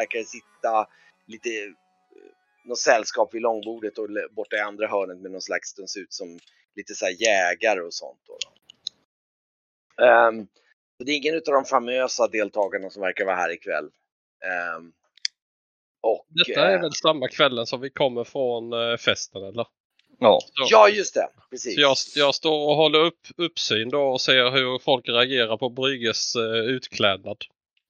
verkar sitta lite eh, något sällskap vid långbordet och borta i andra hörnet med någon slags, de ser ut som lite så här jägare och sånt. Då. Ehm, så det är ingen av de famösa deltagarna som verkar vara här ikväll. Ehm, och, Detta är eh, väl samma kvällen som vi kommer från eh, festen eller? Ja, Så, Ja, just det. Precis. jag, jag står och håller upp uppsyn då och ser hur folk reagerar på Brygges eh, utklädnad.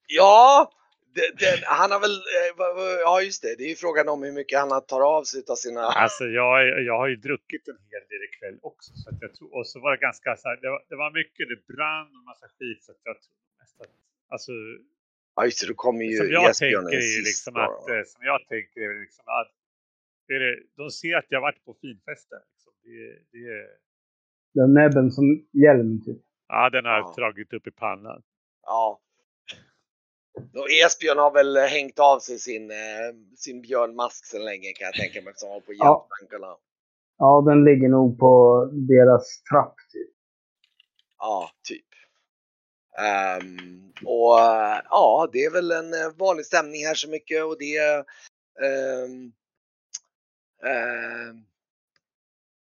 Ja, det, det, han har väl, eh, ja just det, det är ju frågan om hur mycket han tar av sig av sina... Alltså jag, jag har ju druckit en hel del ikväll också. Så att jag tror, och så var det ganska så här, det var, det var mycket, det brann och massa skit. Så att jag tror mest att, alltså, Ja just det, då kommer ju som jag Esbjörn tänker är ju liksom då, att, eh, som jag tänker är liksom att det är det, de ser att jag varit på finfesten. Liksom. Det, det, är- Den näbben som hjälm typ. ja, den har Ja. dragit upp i pannan. Ja. Och Esbjörn har väl hängt av sig sin, eh, sin björnmask sedan länge kan jag tänka mig eftersom han var på hjälptankarna. Ja, den ligger nog på deras trapp typ. Ja, typ. Ehm, och eh, ja, det är väl en eh, vanlig stämning här så mycket och det ehm, ehm,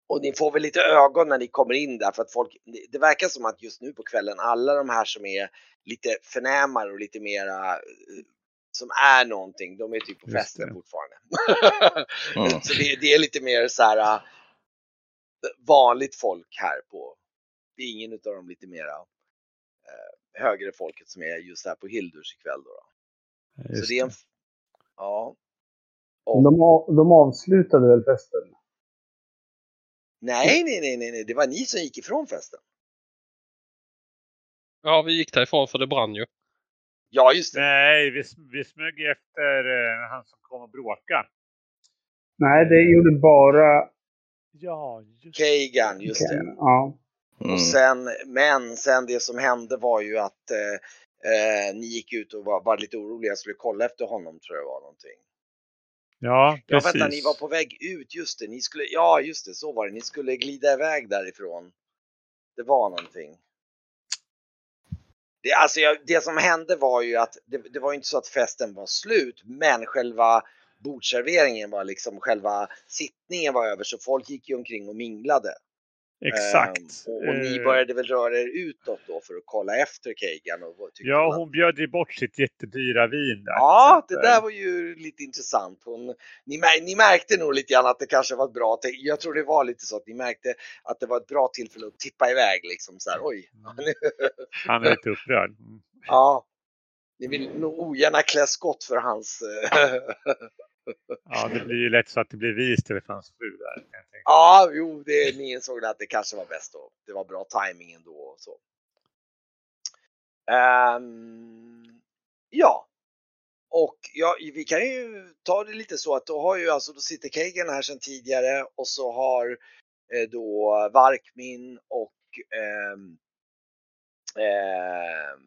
och ni får väl lite ögon när ni kommer in där för att folk, det- verkar som att just nu på kvällen alla de här som är lite förnämare och lite mera eh, som är någonting, de är typ på Just festen fortfarande. Mm. Så det, det är lite mer så här äh, vanligt folk här på, det är ingen utav de lite mera eh, högre folket som är just här på Hildurs ikväll då. då. Så det är en, ja. Men De, av- de avslutade väl festen? Nej, nej, nej, nej, nej, det var ni som gick ifrån festen. Ja, vi gick därifrån för det brann ju. Ja, just det. Nej, vi, vi smög efter eh, han som kom och bråka. Nej, det gjorde bara... Ja, just Kagan, just det. Ja. Mm. Och sen, men sen det som hände var ju att eh, eh, ni gick ut och var, var lite oroliga och skulle kolla efter honom tror jag var någonting. Ja, Ja precis. vänta, ni var på väg ut, just det. Ni skulle, ja just det, så var det. Ni skulle glida iväg därifrån. Det var någonting. Det, alltså, jag, det som hände var ju att det, det var inte så att festen var slut, men själva bordserveringen var liksom, själva sittningen var över så folk gick ju omkring och minglade. Exakt. Ehm, och, och ni Eh, började väl röra er utåt då för att kolla efter Kagan och Ja, hon bjöd ju bort sitt jättedyra vin där. Ja, det att, eh, där var ju lite intressant. Hon, ni, ni märkte nog lite grann att det kanske var ett bra, jag tror det var lite så att ni märkte att det var ett bra tillfälle att tippa iväg liksom så här, oj. Han är lite upprörd. Mm. ja. Ni vill nog ogärna klä skott för hans... Ja, det blir ju lätt så att det blir vi istället för hans fru där. ja, jo, det, ni insåg att det kanske var bäst då. Det var bra timing ändå och så. Um, ja. Och ja, vi kan ju ta det lite så att då har ju alltså, då sitter Kagan här sedan tidigare och så har eh, då Varkmin och eh, eh,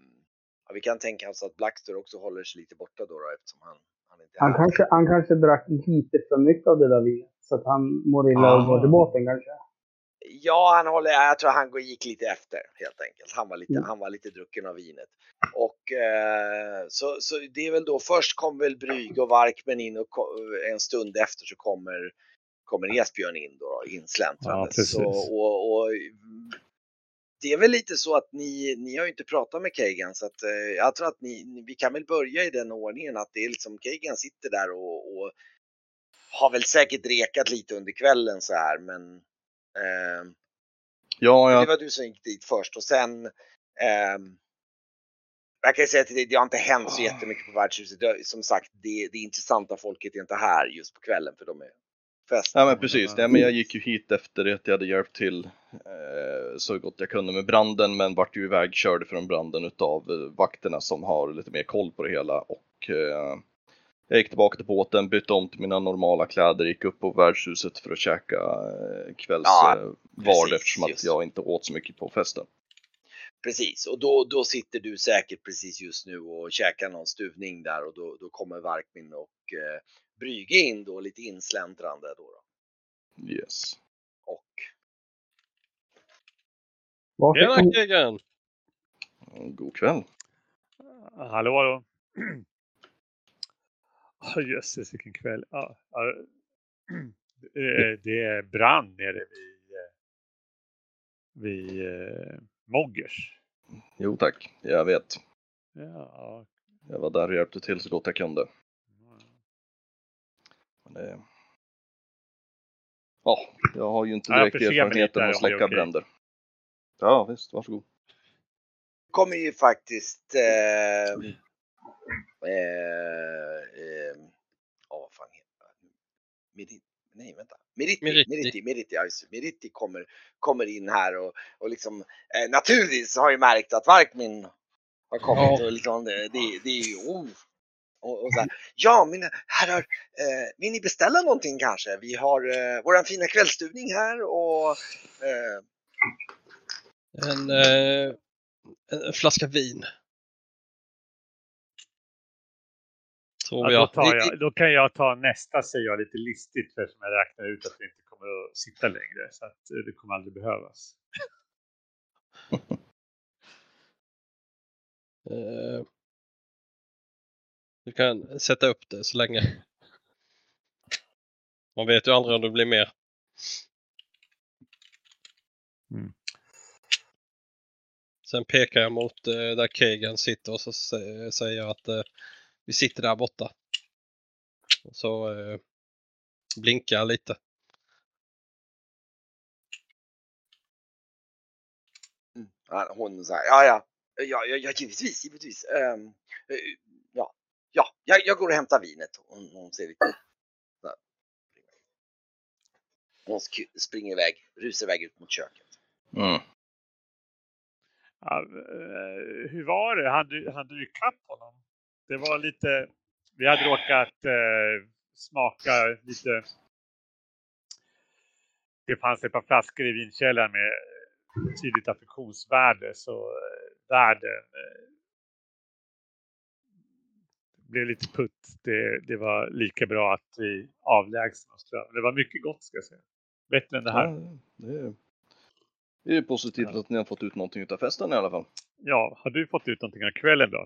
ja, vi kan tänka oss att Blackstore också håller sig lite borta då, då eftersom han, han inte Han, kanske, han kanske drack lite för mycket av det där vinet. Så att han mår illa och går till båten kanske. Ja, han håller, jag tror han gick lite efter helt enkelt. Han var lite, Mm. han var lite drucken av vinet. Och eh, så, så det är väl då först kommer väl Brygge och Varkmen in och en stund efter så kommer, kommer Esbjörn in då, insläntrande. Ja, precis. så, och, och, det är väl lite så att ni, ni har ju inte pratat med Kagan så att eh, jag tror att ni, vi kan väl börja i den ordningen att det är liksom Kagan sitter där och, och har väl säkert rekat lite under kvällen så här men ehm, Ja, det ja, var du som gick dit först och sen ehm, jag kan säga till dig, det har inte hänt så jättemycket på värdshuset. Det, som sagt, det, det intressanta folket är inte här just på kvällen för de är fest. ja men precis. Nej, men jag gick ju hit efter att jag hade hjälpt till eh, så gott jag kunde med branden men vart ju ivägkörd från branden utav eh, vakterna som har lite mer koll på det hela och eh, jag gick tillbaka till båten, bytte om till mina normala kläder, gick upp på värdshuset för att käka eh, kvälls Ja, eh, eftersom att jag inte åt så mycket på festen. Precis, och då, då sitter du säkert precis just nu och käkar någon stuvning där och då, då kommer Varkmin och eh, Brygge in då lite insläntrande då. då. Yes. Och Tjena kom, Kegan! God kväll. Hallå, hallå. Oh, jösses, vilken kväll. Ja, ja. Eh, Det är brand nere vid, eh, vid eh, Moggers. Jo tack, jag vet. Ja, Jag var där och hjälpte till så gott jag kunde. Men det... Ja, jag har ju inte Ja, jag direkt förser mig erfarenhet lite av att det släcka bränder. Ja visst, varsågod. kommer ju faktiskt... Eh, eh, eh, åh, vad fan heter det? Nej, vänta. Ja, just det. Meriti kommer, kommer in här och, och liksom eh, naturligtvis har ju märkt att Varkmin har kommit Ja. och liksom det, det, det är ju oh. Och, och så här, Ja, mina herrar, eh, vill ni beställa någonting kanske? Vi har eh, våran fina kvällsstuvning här och eh, En, eh, en flaska vin. Tror Ja, då, jag. tar jag, då kan jag ta nästa säger jag lite listigt för som jag räknar ut att vi inte kommer att sitta längre. Så att eh, det kommer aldrig behövas. Du kan sätta upp det så länge. Man vet ju aldrig om det blir mer. Mm. Sen pekar jag mot eh, där Kegan sitter och så sä- säger jag att eh, vi sitter där borta. Och så eh, blinkar jag lite. Ja, hon här, ja, ja, ja, ja, givetvis, givetvis. Eh, ja, ja, jag, jag går och hämtar vinet. Hon, hon ser lite... Hon springer iväg, rusar iväg ut mot köket. Mm. Ja, eh, hur var det? Han du, han du ikapp honom? Det var lite... Vi hade råkat eh, smaka lite... Det fanns ett par flaskor i vinkällaren med tydligt affektionsvärde. Så eh, värden eh, blev lite putt. Det, det var lika bra att vi avlägsnade oss. Det var mycket gott ska jag säga. Bättre än det här. Ja, det är, det är positivt att ni har fått ut någonting av festen i alla fall. Ja, har du fått ut någonting av kvällen då?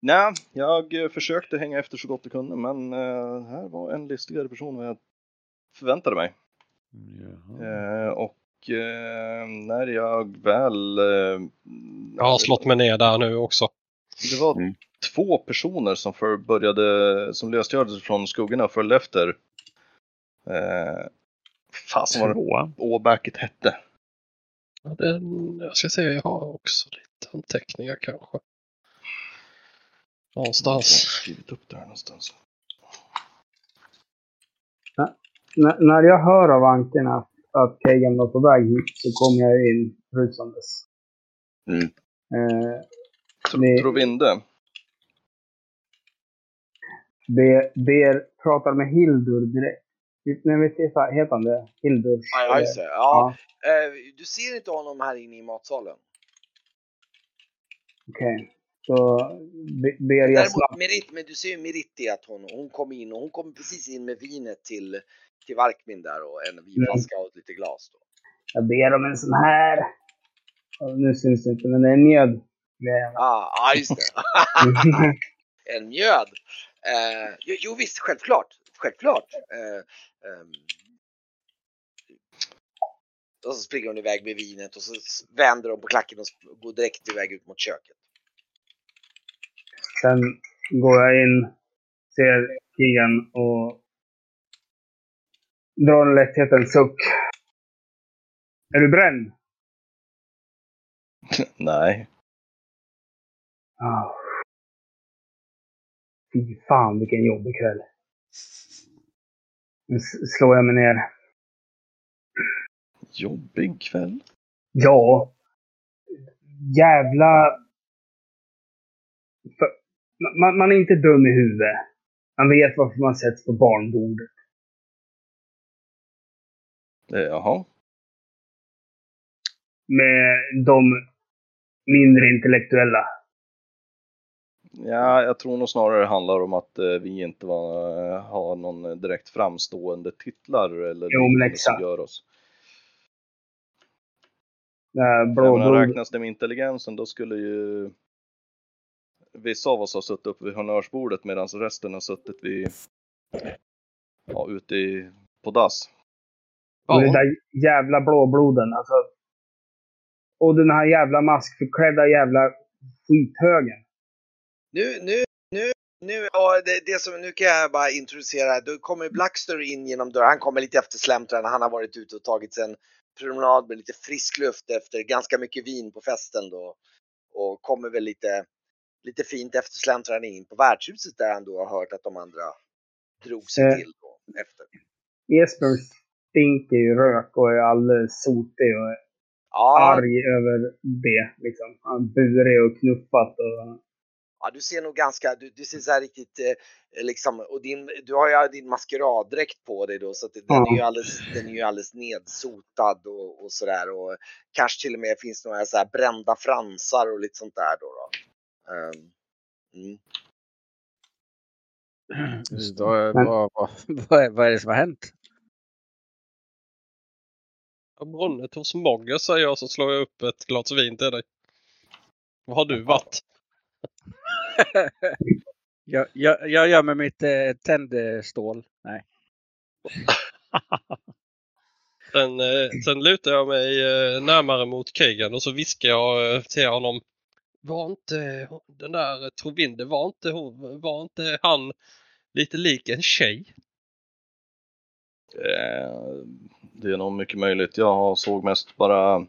Nej, jag försökte hänga efter så gott jag kunde men eh, här var en listigare person än jag förväntade mig. Eh, och eh, när jag väl... Eh, Jag har slått mig ner där nu också. Det var Mm. Två personer som för började, som lösgördes från skuggorna och följde efter. Eh, fasen vad det åbäket hette. Ja, den, jag ska se, jag har också lite anteckningar kanske. Jag Någonstans. skrivit upp där någonstans. N- när jag hör av Anken att, att Kegan var på väg hit så kommer jag in rusandes. Mm. Eh, Tro, Det- Trovinde. Ber, ber, pratar med Hildur direkt. Nej, vad heter han det? Hildurs... Ja, ja, just det. Ja, Ja, eh, du ser inte honom här inne i matsalen. okej. Så be, ber jag Däremot snabbt. Merit, men du ser ju Meritti att hon, hon kom in och hon kom precis in med vinet till, till Varkmin där och en vinflaska och lite glas. Då. Jag ber om en sån här. Ja, nu syns det inte, men det är en mjöd. med- Ah, ah, just det. en mjöd. Eh, jo, jo visst, självklart. Självklart. Eh, ehm. och så springer hon iväg med vinet och så vänder hon på klacken och går direkt iväg ut mot köket. Sen går jag in, ser Kegan och drar en lättheten suck. Är du bränd? Nej. Ah. Fy fan vilken jobbig kväll. Nu slår jag mig ner. Jobbig kväll. Ja. Jävla... För, man, man är inte dum i huvudet. Man vet varför man sätts på barnbordet. Eh, Jaha. Med de mindre intellektuella. Ja, jag tror nog snarare det handlar om att eh, vi inte var, eh, har någon direkt framstående titlar eller Jo, men exakt. som gör oss. Det här Jag menar, räknas det med intelligensen då skulle ju vissa av oss ha suttit uppe vid honnörsbordet medan resten har suttit vid, ja, ute i, på dass. Och den Ja, där jävla blåbloden alltså. Och den här jävla maskförklädda jävla skithögen. Nu, nu, nu, nu, ja, det, det som, nu kan jag bara introducera, då kommer Blackster in genom dörren, han kommer lite eftersläntrande, han har varit ute och tagit en promenad med lite frisk luft efter ganska mycket vin på festen då. Och kommer väl lite, lite fint eftersläntrande in på värdshuset där han då har hört att de andra drog sig Eh. till då, efter. Esbjörn stinker ju rök och är alldeles sotig och Ja, arg över det. Liksom. Han burig och knuffat och... Ja, du ser nog ganska, du, du ser så här riktigt eh, liksom, och din, du har ju din maskeraddräkt på dig då så att den, Ja. är ju alldeles, den är ju alldeles nedsotad och, och sådär och kanske till och med finns några så här brända fransar och lite sånt där då. då. Ehm, mm. Just Vad, Men- vad, vad, vad, är, vad är det som har hänt? brunnit hos Mogge säger jag så slår jag upp ett glas vin till dig. Vad har du varit? Jag, jag, jag gör med mitt eh, tändstål. Nej. Sen, eh, sen lutar jag mig eh, närmare mot Kegan och så viskar jag eh, till honom. Var inte den där Trovinde, var inte, hon, var inte han lite lik en tjej? Eh, det är nog mycket möjligt. Jag såg mest bara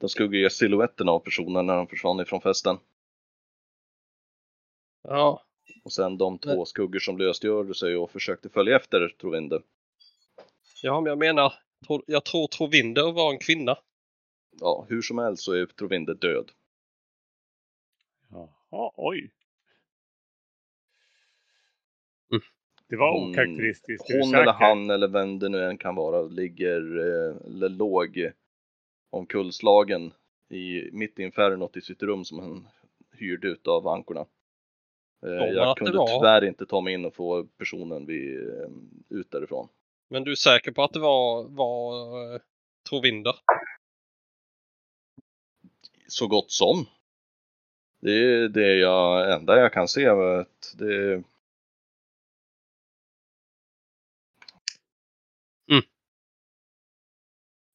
den skuggiga siluetten av personen när de försvann ifrån festen. Ja, Och sen de två skuggor som lösgjorde sig och försökte följa efter Trovinde. ja men jag menar, jag tror Trovinder var en kvinna. Ja, hur som helst så är Trovinde död. Jaha, oj. Mm. Det var Hon- okaraktäristiskt. Hon eller han eller vem det nu än kan vara ligger, eh, eller låg omkullslagen i, mitt i infernot i sitt rum som han hyrde ut av ankorna. Eh, jag kunde tyvärr inte ta mig in och få personen vid, eh, ut därifrån. Men du är säker på att det var, var eh, Trovinder? Så gott som. Det är det jag, enda jag kan se. Att det,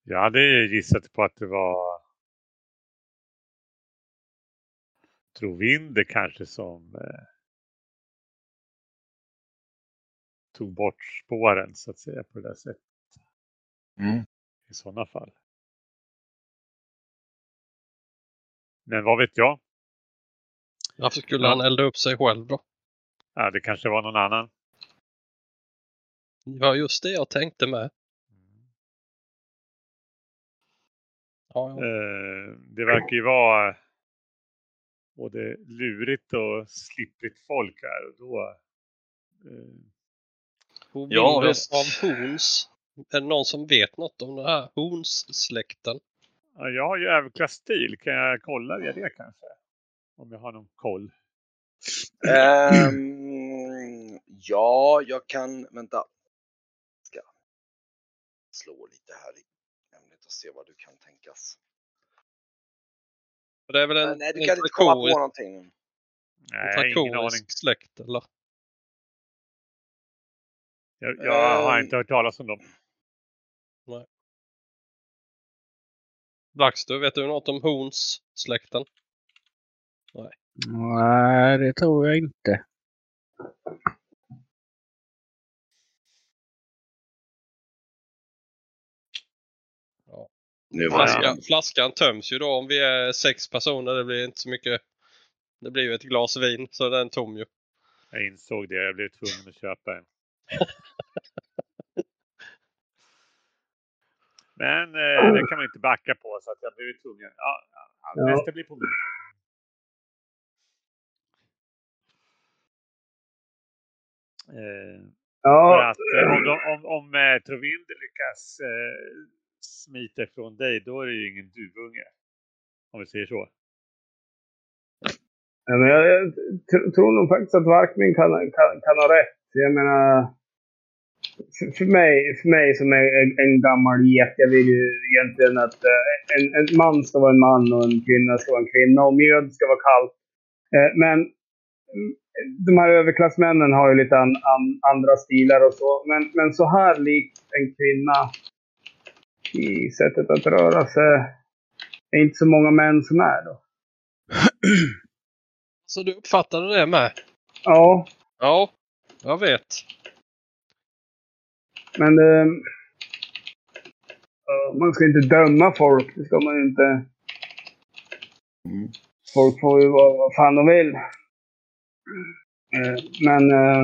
Jag hade ju gissat på att det var Trovinder kanske som eh, tog bort spåren så att säga på det där sättet. I sådana fall. Men vad vet jag? Varför skulle Ja. han elda upp sig själv då? Ja, det kanske var någon annan. Det var just det jag tänkte med. Ja, ja. Eh, det verkar ju vara både lurigt och slipprigt folk här. Och då, Trovinder Ja, visst. av Horns. Är det någon som vet något om den här Horns-släkten? ja, jag har ju överklassstil. Kan jag kolla via det kanske? Om jag har någon koll. Ehm, ja, jag kan, vänta. Ska slå lite här i ämnet och se vad du kan tänkas. Det är väl en, Nej, du en kan inte komma på någonting. Nej, ingen aning. släkt eller? Jag, jag har Ehm. inte hört talas om dem. Blackster, vet du något om Horns-släkten? Nej, det tror jag inte. Flaskan, flaskan töms ju då om vi är sex personer. Det blir inte så mycket. Det blir ju ett glas vin så den är tom ju. Jag insåg det. Jag blev tvungen att köpa en. Men eh, det kan man inte backa på så att jag blev tvungen. Ja, ja, Ja. Nästa blir på mig. Eh, för Ja, att eh, om, de, om, om eh, Trovinder lyckas eh, smita ifrån dig, då är det ju ingen duvunge. Om vi säger så. Ja, men jag, jag tr- tror nog faktiskt att Varkmin kan, kan, kan ha rätt. Jag menar, för, för, mig, för mig som är en, en gammal get, jag vill ju egentligen att eh, en, en man ska vara en man och en kvinna ska vara en kvinna och mjöd ska vara kallt. Eh, men mm, de här överklassmännen har ju lite an, an, andra stilar och så. Men, men så här likt en kvinna i sättet att röra sig är inte så många män som är då. Så du uppfattade det med? Ja, Ja, jag vet. Men ja, man ska inte döma folk. Det ska man inte. Mm. Folk får ju vara vad fan de vill. Eh, Men eh,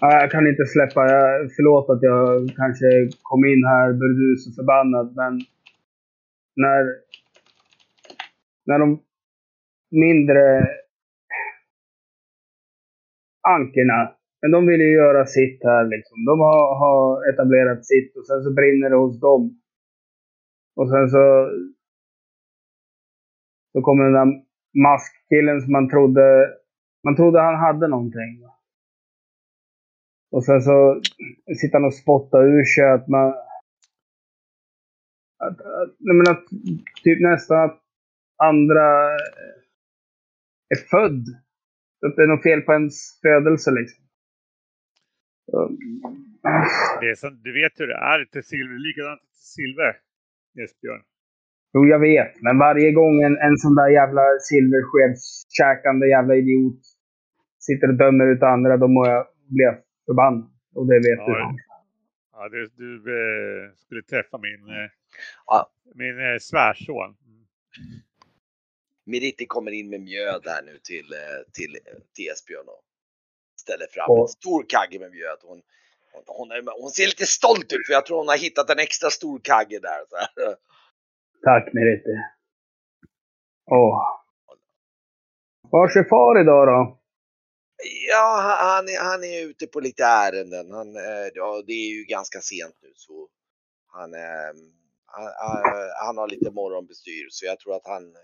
ja, jag kan inte släppa. Jag, förlåt att jag kanske kom in här burdus och förbannad, men när, när de mindre ankerna, men de vill ju göra sitt här liksom. De har, har etablerat sitt och sen så brinner det hos dem. Och sen så så kommer den där maskkillen som man trodde, man trodde han hade någonting. Och sen så sitter han och spottar ur sig att man... Att, att, nej men att typ nästan att andra är född. Att det är något fel på ens födelse liksom. Det är som, du vet hur det är till silver. Likadant till silver, Esbjörn. Jo, jag vet. Men varje gång en, en sån där jävla silverskedskäkande jävla idiot sitter och dömer ut andra, då må jag bli förbannad. Och det vet Ja, du. Ja, du, du eh, skulle träffa min, eh, Ja. min eh, svärson. Mm. Meriti kommer in med mjöd här nu till, eh, till, till Esbjörn och ställer fram Ja. en stor kagge med mjöd. Hon, hon, hon, är, hon ser lite stolt ut för jag tror hon har hittat en extra stor kagge där. Tack Merete. Åh. Vars är far idag då? Ja, han- han är, ute på lite ärenden. Han, eh, ja, det är ju ganska sent nu så han, eh, han, han- han har lite morgonbestyr så jag tror att han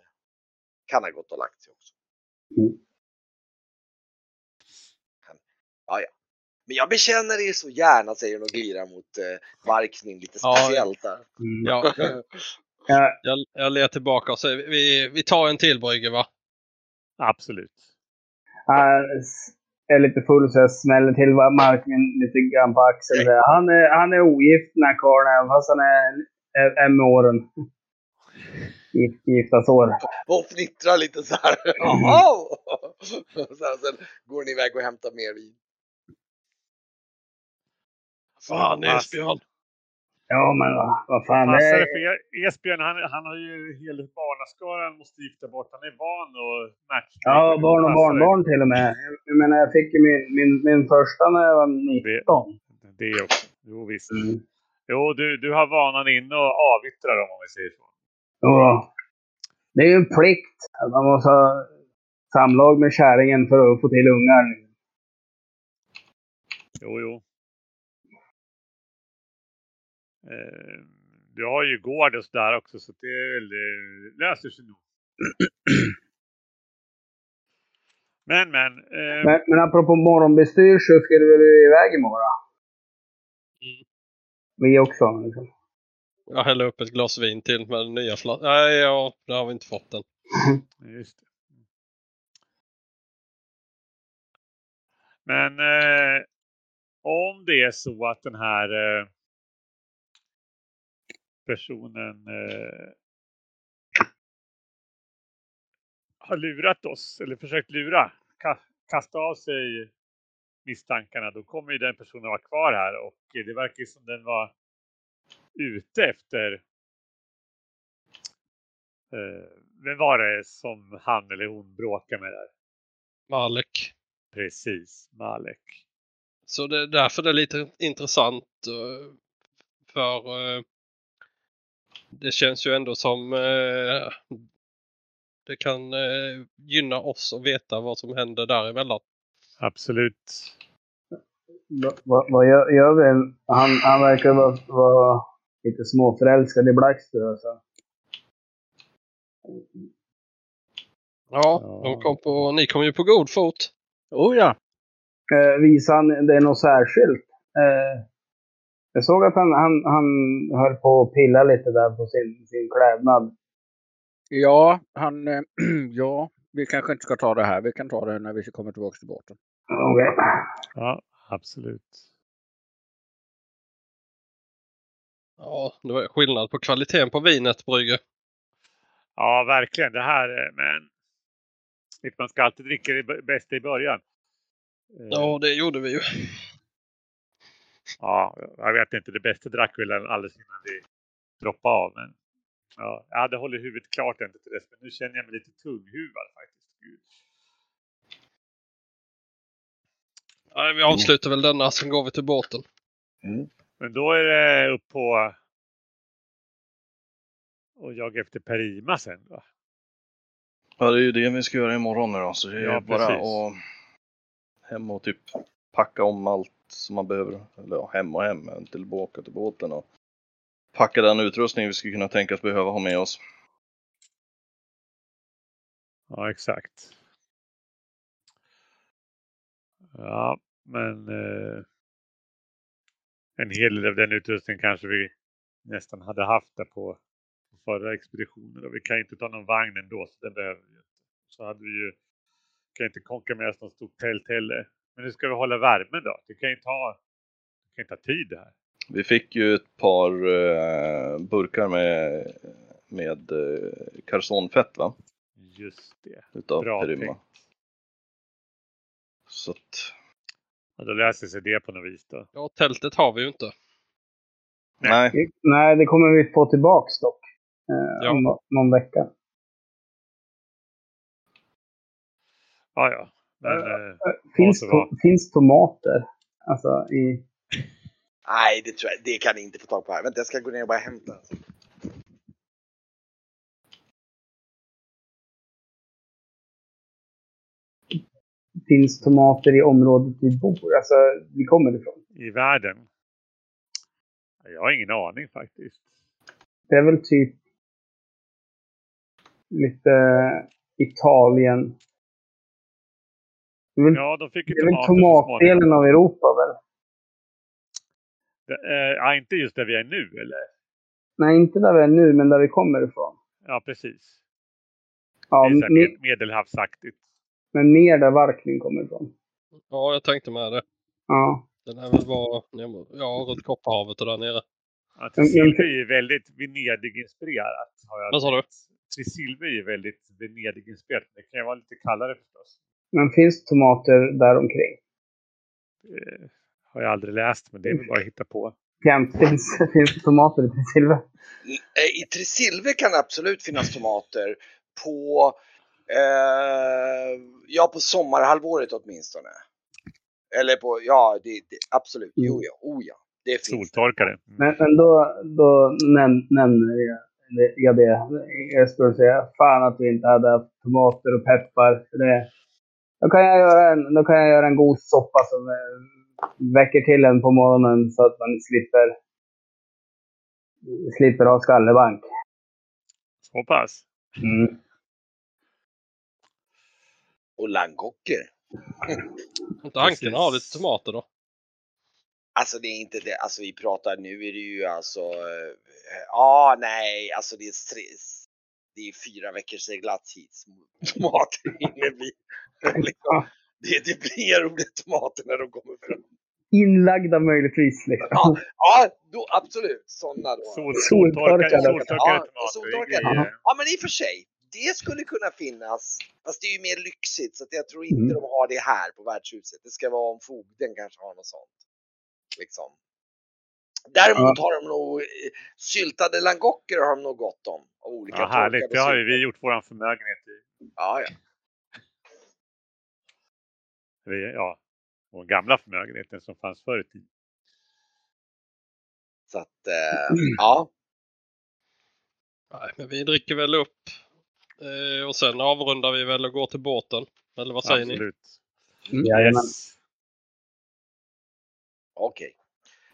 kan ha gått och lagt sig också. Mm. Ja, ja. Men jag bekänner er så gärna, säger hon och glirar mot eh, Varkmin lite speciellt där. Mm. Ja, Ja, jag, jag ler tillbaka och säger vi, vi tar en till brygge va? Absolut. han är lite full så jag smäller till Markmin lite grann på axeln. Han är, han är ogift den här karln, även fast han är, är, är med åren. Gift, giftasår. Hon fnittrar lite så här. Jaha! Och sen, sen går ni iväg och hämtar mer vin. Fan Esbjörn! Ja, men vad, vad fan. Det Passar är, det för E- Esbjörn, han, han har ju hela barnaskaran måste gifta bort. Han är van och matcha. ja, barn och barnbarn till och med. Jag menar, jag fick ju min, min, min första när jag var 19. Det också. Jo, visst. Mm. Jo, du, du har vanan inne och avyttrar dem om vi säger så. Jo då. Det är ju en plikt man måste ha samlag med kärringen för att få till ungar. Jo, jo. Eh, du har ju gård och sådär också så det är väl, det löser sig nog. Men, men. Eh, Men, men apropå morgonbestyr så ska du väl iväg imorgon? Mm. Vi också. Liksom. Jag häller upp ett glas vin till med den nya flaskan. Nej, ja, det har vi inte fått än. Just det. Men eh, om det är så att den här eh, personen eh, har lurat oss eller försökt lura, ka kasta av sig misstankarna, då kommer ju den personen vara kvar här och det verkar som den var ute efter eh, vem var det som han eller hon bråkade med där? Malek. Precis, Malek. Så det är därför det är lite intressant. eh, För eh, det känns ju ändå som eh, det kan eh, gynna oss att veta vad som händer däremellan. Absolut. Va- va- Vad gör, gör vi? Han, han verkar vara, vara lite småförälskad i Blackster. Alltså. Ja. De kom på, ni kom ju på god fot. Oh ja. Eh, visade han det något särskilt? Eh, jag såg att han, han, han höll på att pilla lite där på sin, sin klädnad. Ja, han, eh, ja, vi kanske inte ska ta det här. Vi kan ta det när vi kommer tillbaka till båten. Okej. Ja, absolut. Ja, det var skillnad på kvaliteten på vinet, Brygge. Ja, verkligen. Det här, eh, men man ska alltid dricka det bästa i början. Eh, Ja, det gjorde vi ju. Ja, jag vet inte. Det bästa drack väl alldeles innan vi droppade av. Men ja, jag hade hållit huvudet klart ända till dess. Men nu känner jag mig lite tunghuvad faktiskt. Gud. Nej, vi avslutar väl denna, sen går vi till båten. Men då är det upp på och jaga efter Perima sen va? Ja, det är ju det vi ska göra imorgon nu då. Så det är Ja, bara att hem och typ packa om allt som man behöver. Eller ja, hem och hem, tillbaka till båten och packa den utrustning vi skulle kunna tänkas behöva ha med oss. Ja, exakt. Ja, men eh, en hel del av den utrustningen kanske vi nästan hade haft där på, på förra expeditionen. Och vi kan inte ta någon vagn ändå, så den behöver vi inte. Så hade vi ju, kan inte konka med oss något stort tält heller. Men nu ska vi hålla värmen då. Det kan ju ta, det kan ju ta tid det här. Vi fick ju ett par eh, burkar med, med eh, karsonfett va? Just det. Utav Bra Perima. tänkt. Så att, Ja, då löser sig det på något vis då. Ja, tältet har vi ju inte. nej. Nej, det kommer vi få tillbaks dock. Eh, Ja. Om nå- någon vecka. Ja, ja. Eh, Finns, to- finns tomater? Alltså i... Nej, det tror jag det kan ni inte få tag på här. Vänta, jag ska gå ner och bara hämta. Finns tomater i området vi bor? Alltså, vi kommer ifrån. i världen? Jag har ingen aning faktiskt. Det är väl typ lite Italien. Det är väl, Ja, de fick ju det är väl tomatdelen av Europa väl? Det, eh, ja, inte just där vi är nu eller? Nej, inte där vi är nu, men där vi kommer ifrån. Ja, precis. Ja, det är här med, medelhavsaktigt. men mer där Varkning kommer ifrån. Ja, jag tänkte med det. Ja. Den är väl mot- ja, runt Kopparhavet och där nere. Ja, är ju väldigt Venedig-inspirerat. Vad sa du? Tresilve är ju väldigt Venedig-inspirerat. Det kan ju vara lite kallare förstås. Men finns tomater där omkring? Det har jag aldrig läst, men det är väl bara att hitta på. Jämt finns, finns det tomater i Silver. Eh, I Tresilve kan det absolut finnas tomater på, eh, ja på sommarhalvåret åtminstone. Eller på, ja det, det, absolut, jo ja, oh ja. Det finns det. Soltorkare. Mm. Men, men då, då näm, nämner jag, det- jag det. Jag skulle säga fan att vi inte hade haft tomater och peppar. För det, då, kan jag göra en, då kan jag göra en god soppa som eh, väcker till en på morgonen så att man slipper, slipper ha skallebank. Så pass. Mm. Och langocker. Inte Anken har lite tomater då? Alltså det är inte det, alltså vi pratar nu är det ju alltså, eh, ja nej, alltså det är, det är fyra veckors seglats hit. Tomater hinner bli, liksom, det, det blir roliga tomater när de kommer fram. Inlagda möjligtvis. Liksom. Ja, ja då, absolut, sådana då. Sol, Soltorkade. soltorkade, Ja, soltorkade. Ja men i och för sig, det skulle kunna finnas. Fast det är ju mer lyxigt så att jag tror inte Mm. de har det här på värdshuset. Det ska vara om fogden kanske har något sånt. Liksom. Däremot har de nog eh, syltade langocker har de nog gott om. Av olika Ja, härligt. Det har ju vi gjort våran förmögenhet i. Ja, ja. Vi, ja, vår gamla förmögenheten som fanns förr i tiden. Så att, eh, ja. Nej, men vi dricker väl upp. Eh, och sen avrundar vi väl och går till båten. Eller vad säger ni? Absolut. Jajamän. Yes. Okej.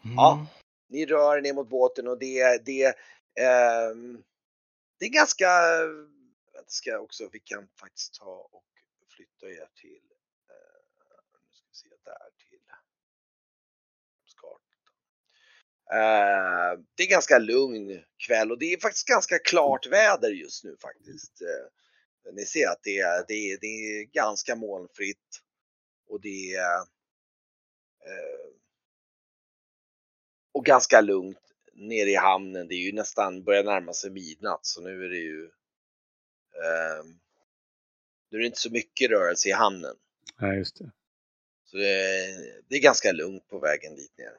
Mm. Ja. Ni rör er ner mot båten och det, det, eh, det är ganska, jag ska också, vi kan faktiskt ta och flytta er till, eh, nu ska vi se, där till Skartan. Eh, det är ganska lugn kväll och det är faktiskt ganska klart väder just nu faktiskt. Eh, ni ser att det är, det det är ganska molnfritt och det är eh, och ganska lugnt nere i hamnen. Det är ju nästan börjar närma sig midnatt så nu är det ju eh, nu är det inte så mycket rörelse i hamnen. Nej, just det. Så det är, det är ganska lugnt på vägen dit ner.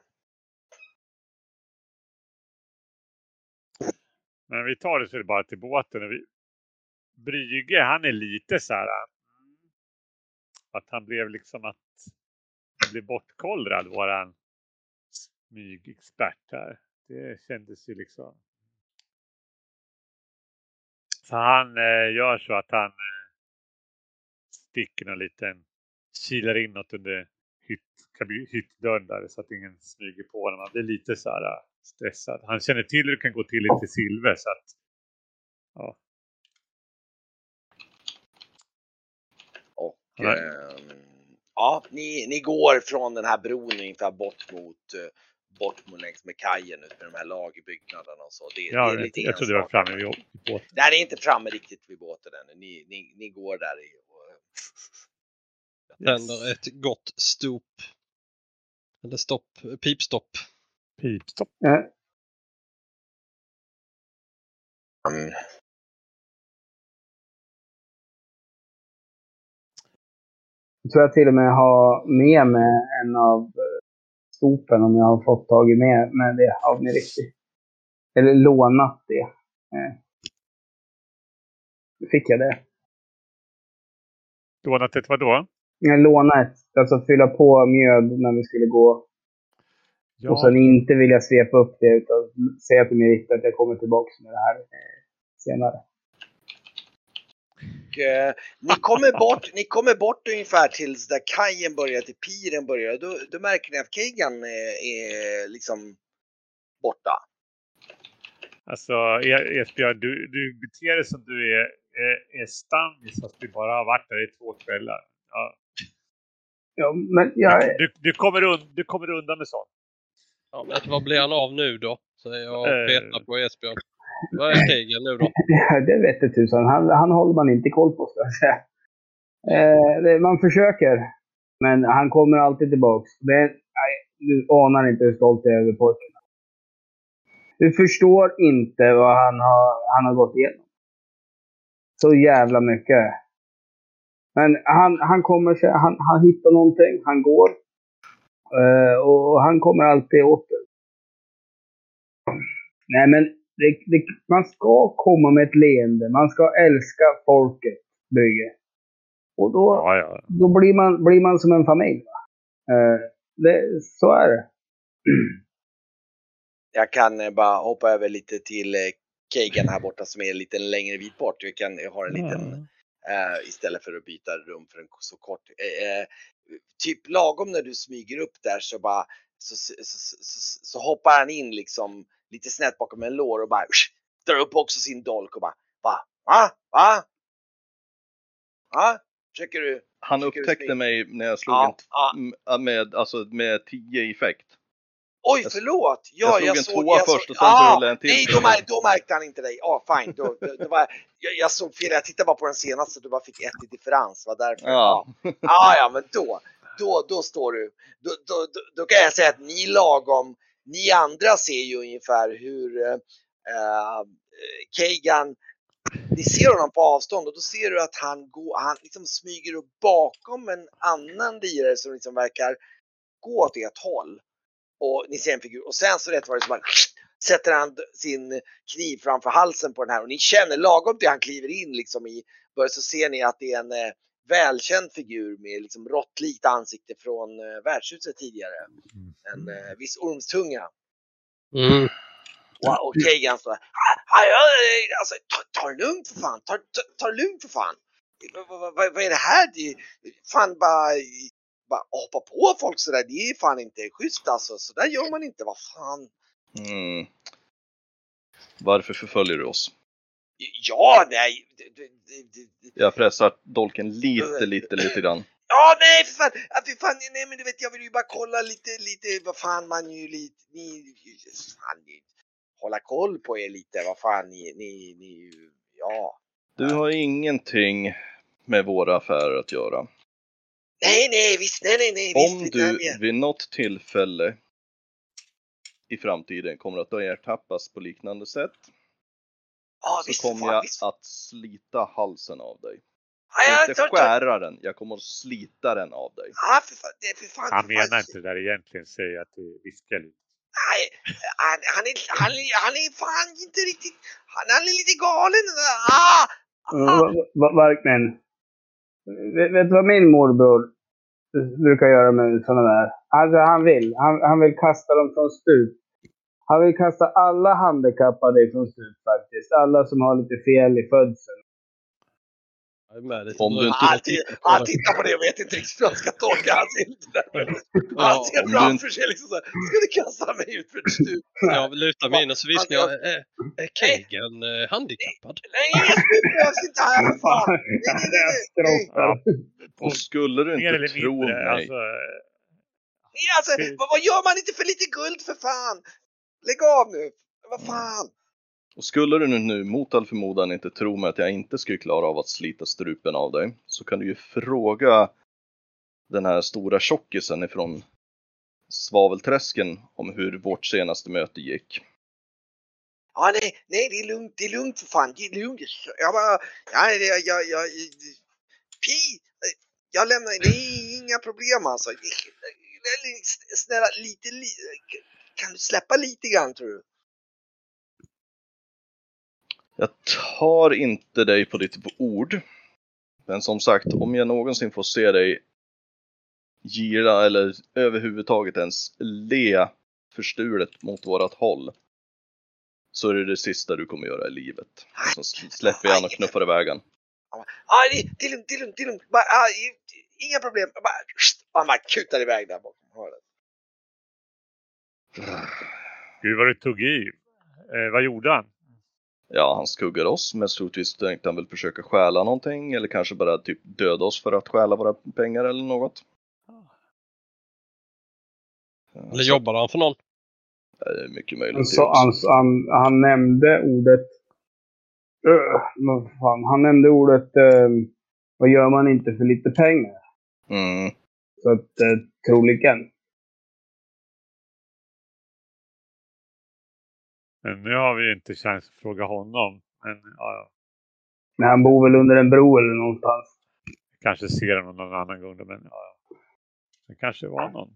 Men vi tar det så bara till båten. Och vi... Brygge, han är lite så här. mm, Att han blev liksom att han blev bortkollrad, våran smygexpert här. Det kändes ju liksom. Så han eh, gör så att han eh, sticker en liten, kilar in något under hytt, hyttdörren där så att ingen smyger på honom. Han blir lite så här eh, stressad. Han känner till hur det kan gå till lite silver så att ja. Och ehm, ja, ni, ni går från den här bron ungefär bort mot eh, bort mot längs med kajen ut med de här lagerbyggnaderna och så. Det, Ja, det är jag, lite jag trodde det var framme vid båten. Nej, ni är inte framme riktigt vid båten än. Ni, ni, ni går där i. Och, Tänder ett gott stop. Eller stopp, pipstopp. Pipstopp. Eh, mm, Jag tror jag till och med har med mig en av stopen om jag har fått tag i med, med det av mig riktigt. Eller lånat det. Eh. Fick jag det? Lånat ett vadå? Jag lånade ett, alltså fylla på mjöd när vi skulle gå. Ja, Och sen inte vilja svepa upp det utan säga till mig riktigt att jag kommer tillbaka med det här eh, senare. Och, eh, ni kommer bort, ni kommer bort ungefär tills där kajen börjar, till piren börjar. Då, då märker ni att Kegan är, är liksom borta. Alltså E- Esbjörn, du, du beter dig som du är, är, är stammis fast du bara har varit där i två kvällar. Ja. Ja, men jag, Du, du, kommer un, du kommer undan med sånt. Ja, men vad blir han av nu då? Säger jag och Eh. petar på Esbjörn. Vad är Kegan nu då? det vete tusan. Han, han håller man inte koll på, ska jag säga. Eh, man försöker, men han kommer alltid tillbaks. Det, nej, du anar inte hur stolt jag är över pojken. Du förstår inte vad han har, han har gått igenom. Så jävla mycket. Men han, han kommer sig, han, han hittar någonting, han går. Eh, och han kommer alltid åter. Nej men, det, det, man ska komma med ett leende. Man ska älska folket, Brygge. Och då, Ja, ja. då blir, man, blir man som en familj. Va? Eh, det, så är det. Jag kan eh, bara hoppa över lite till eh, Kegan här borta som är lite längre bit bort. Jag, kan, har en liten, eh, istället för att byta rum för en så kort. Eh, eh, typ lagom när du smyger upp där så bara så, så, så, så, så hoppar han in liksom lite snett bakom en lår och bara usch, drar upp också sin dolk och bara va? Va? Va? Va? Försöker du? Han du upptäckte snyggt? mig när jag slog Ja, en ja. med, alltså med 10 i effekt. Oj, Jag- förlåt! Ja, jag slog jag en såg, tvåa jag först och sen ah, rullade jag en till. Nej, då, mär, då märkte han inte dig. Ja, fine. Då, då, då var, jag, jag såg fel. Jag tittade bara på den senaste. Du bara fick ett i differens. Var därför. Ja. Ja, ja, ja men då, då, då står du. Då, då, då, då kan jag säga att ni lagom, ni andra ser ju ungefär hur eh, eh, Kagan, ni ser honom på avstånd och då ser du att han går, han liksom smyger upp bakom en annan lirare som liksom verkar gå åt ert håll. Och ni ser en figur och sen så rätt var det som så sätter han sin kniv framför halsen på den här och ni känner lagom till han kliver in liksom i början så ser ni att det är en eh, välkänd figur med liksom råttlikt ansikte från eh, värdshuset tidigare. En eh, viss ormstunga. Mm. Och, och Kagan står där. "Ah, ah, ja, eh, Alltså, ta, ta det lugnt för fan. Ta, ta, ta det lugnt för fan. Vad, vad, vad, vad är det här? Det, fan bara, bara hoppa på folk sådär. Det är fan inte schysst alltså. Så där gör man inte. Vad fan. Mm. Varför förföljer du oss? Ja, nej. Jag pressar dolken lite, lite, lite grann. Ja, nej för fan! Ja, för fan! Nej men du vet, jag vill ju bara kolla lite, lite, vad fan man ju lite, ni, fan, ni, hålla koll på er lite, vad fan ni, ni, ni, ja. Du har ingenting med våra affärer att göra. Nej, nej, visst, nej, nej, nej. Om visst, du nej, vid något tillfälle i framtiden kommer att ertappas på liknande sätt ja, så visst, kommer fan, jag visst. att slita halsen av dig. Jag Inte tar- tar- skära den, jag kommer att slita den av dig. Ja, för fan, det, för fan. Han menar inte det där egentligen, säger att du viskar lite. Nej, han, han, är, han, är, han är fan inte riktigt, han, han är lite galen. Ah! Va- Varkmen. Vet, vet du vad min morbror brukar göra med sådana där? Alltså han vill. Han, han vill kasta dem från stup. Han vill kasta alla handikappade från stup faktiskt. Alla som har lite fel i födseln. Om du inte- Han, han det. tittar på det och vet inte riktigt hur han ska tolka. Han ser inte där. Ja, Han ser du framför sig liksom så här, ska du kasta mig ut för ett stup? Jag lutar mig in och så viskar jag, är, är Kegan eh, handikappad? Nej, stup behövs inte här för fan. det är skrotar. Och skulle du inte tro mindre. mig, Alltså, Nej, alltså, vad gör man inte för lite guld för fan? Lägg av nu. Vad fan? och skulle du nu, mot all förmodan inte tro mig att jag inte skulle klara av att slita strupen av dig, så kan du ju fråga den här stora tjockisen ifrån Svavelträsken om hur vårt senaste möte gick. Ja, nej, nej, det är lugnt, det är lugnt för fan, det är lugnt. Jag bara, ja, jag, jag, jag, pi, jag lämnar, det är inga problem alltså. Snälla, lite, li, kan du släppa lite grann tror du? Jag tar inte dig på ditt ord. Men som sagt, om jag någonsin får se dig gira eller överhuvudtaget ens le förstulet mot vårat håll. Så är det det sista du kommer göra i livet. Så släpper jag han och knuffar iväg han. Ja, det, är lugnt, det är lugnt, det är lugnt. Inga problem. Bara, han bara kutar iväg där bakom hörnet. Gud vad du tog i. Eh, vad gjorde han? Ja, han skuggar oss, men troligtvis tänkte han väl försöka stjäla någonting eller kanske bara typ döda oss för att stjäla våra pengar eller något. Eller jobbade han för någon? Det är mycket möjligt. Också. han, han, han nämnde ordet... Öh, vad fan, han nämnde ordet... eh, vad gör man inte för lite pengar? Mm. Så att eh, troligen. Men nu har vi ju inte chans att fråga honom. Men ja, ja. Men han bor väl under en bro eller någonstans. kanske ser honom någon annan gång. Men ja, ja. det kanske var någon.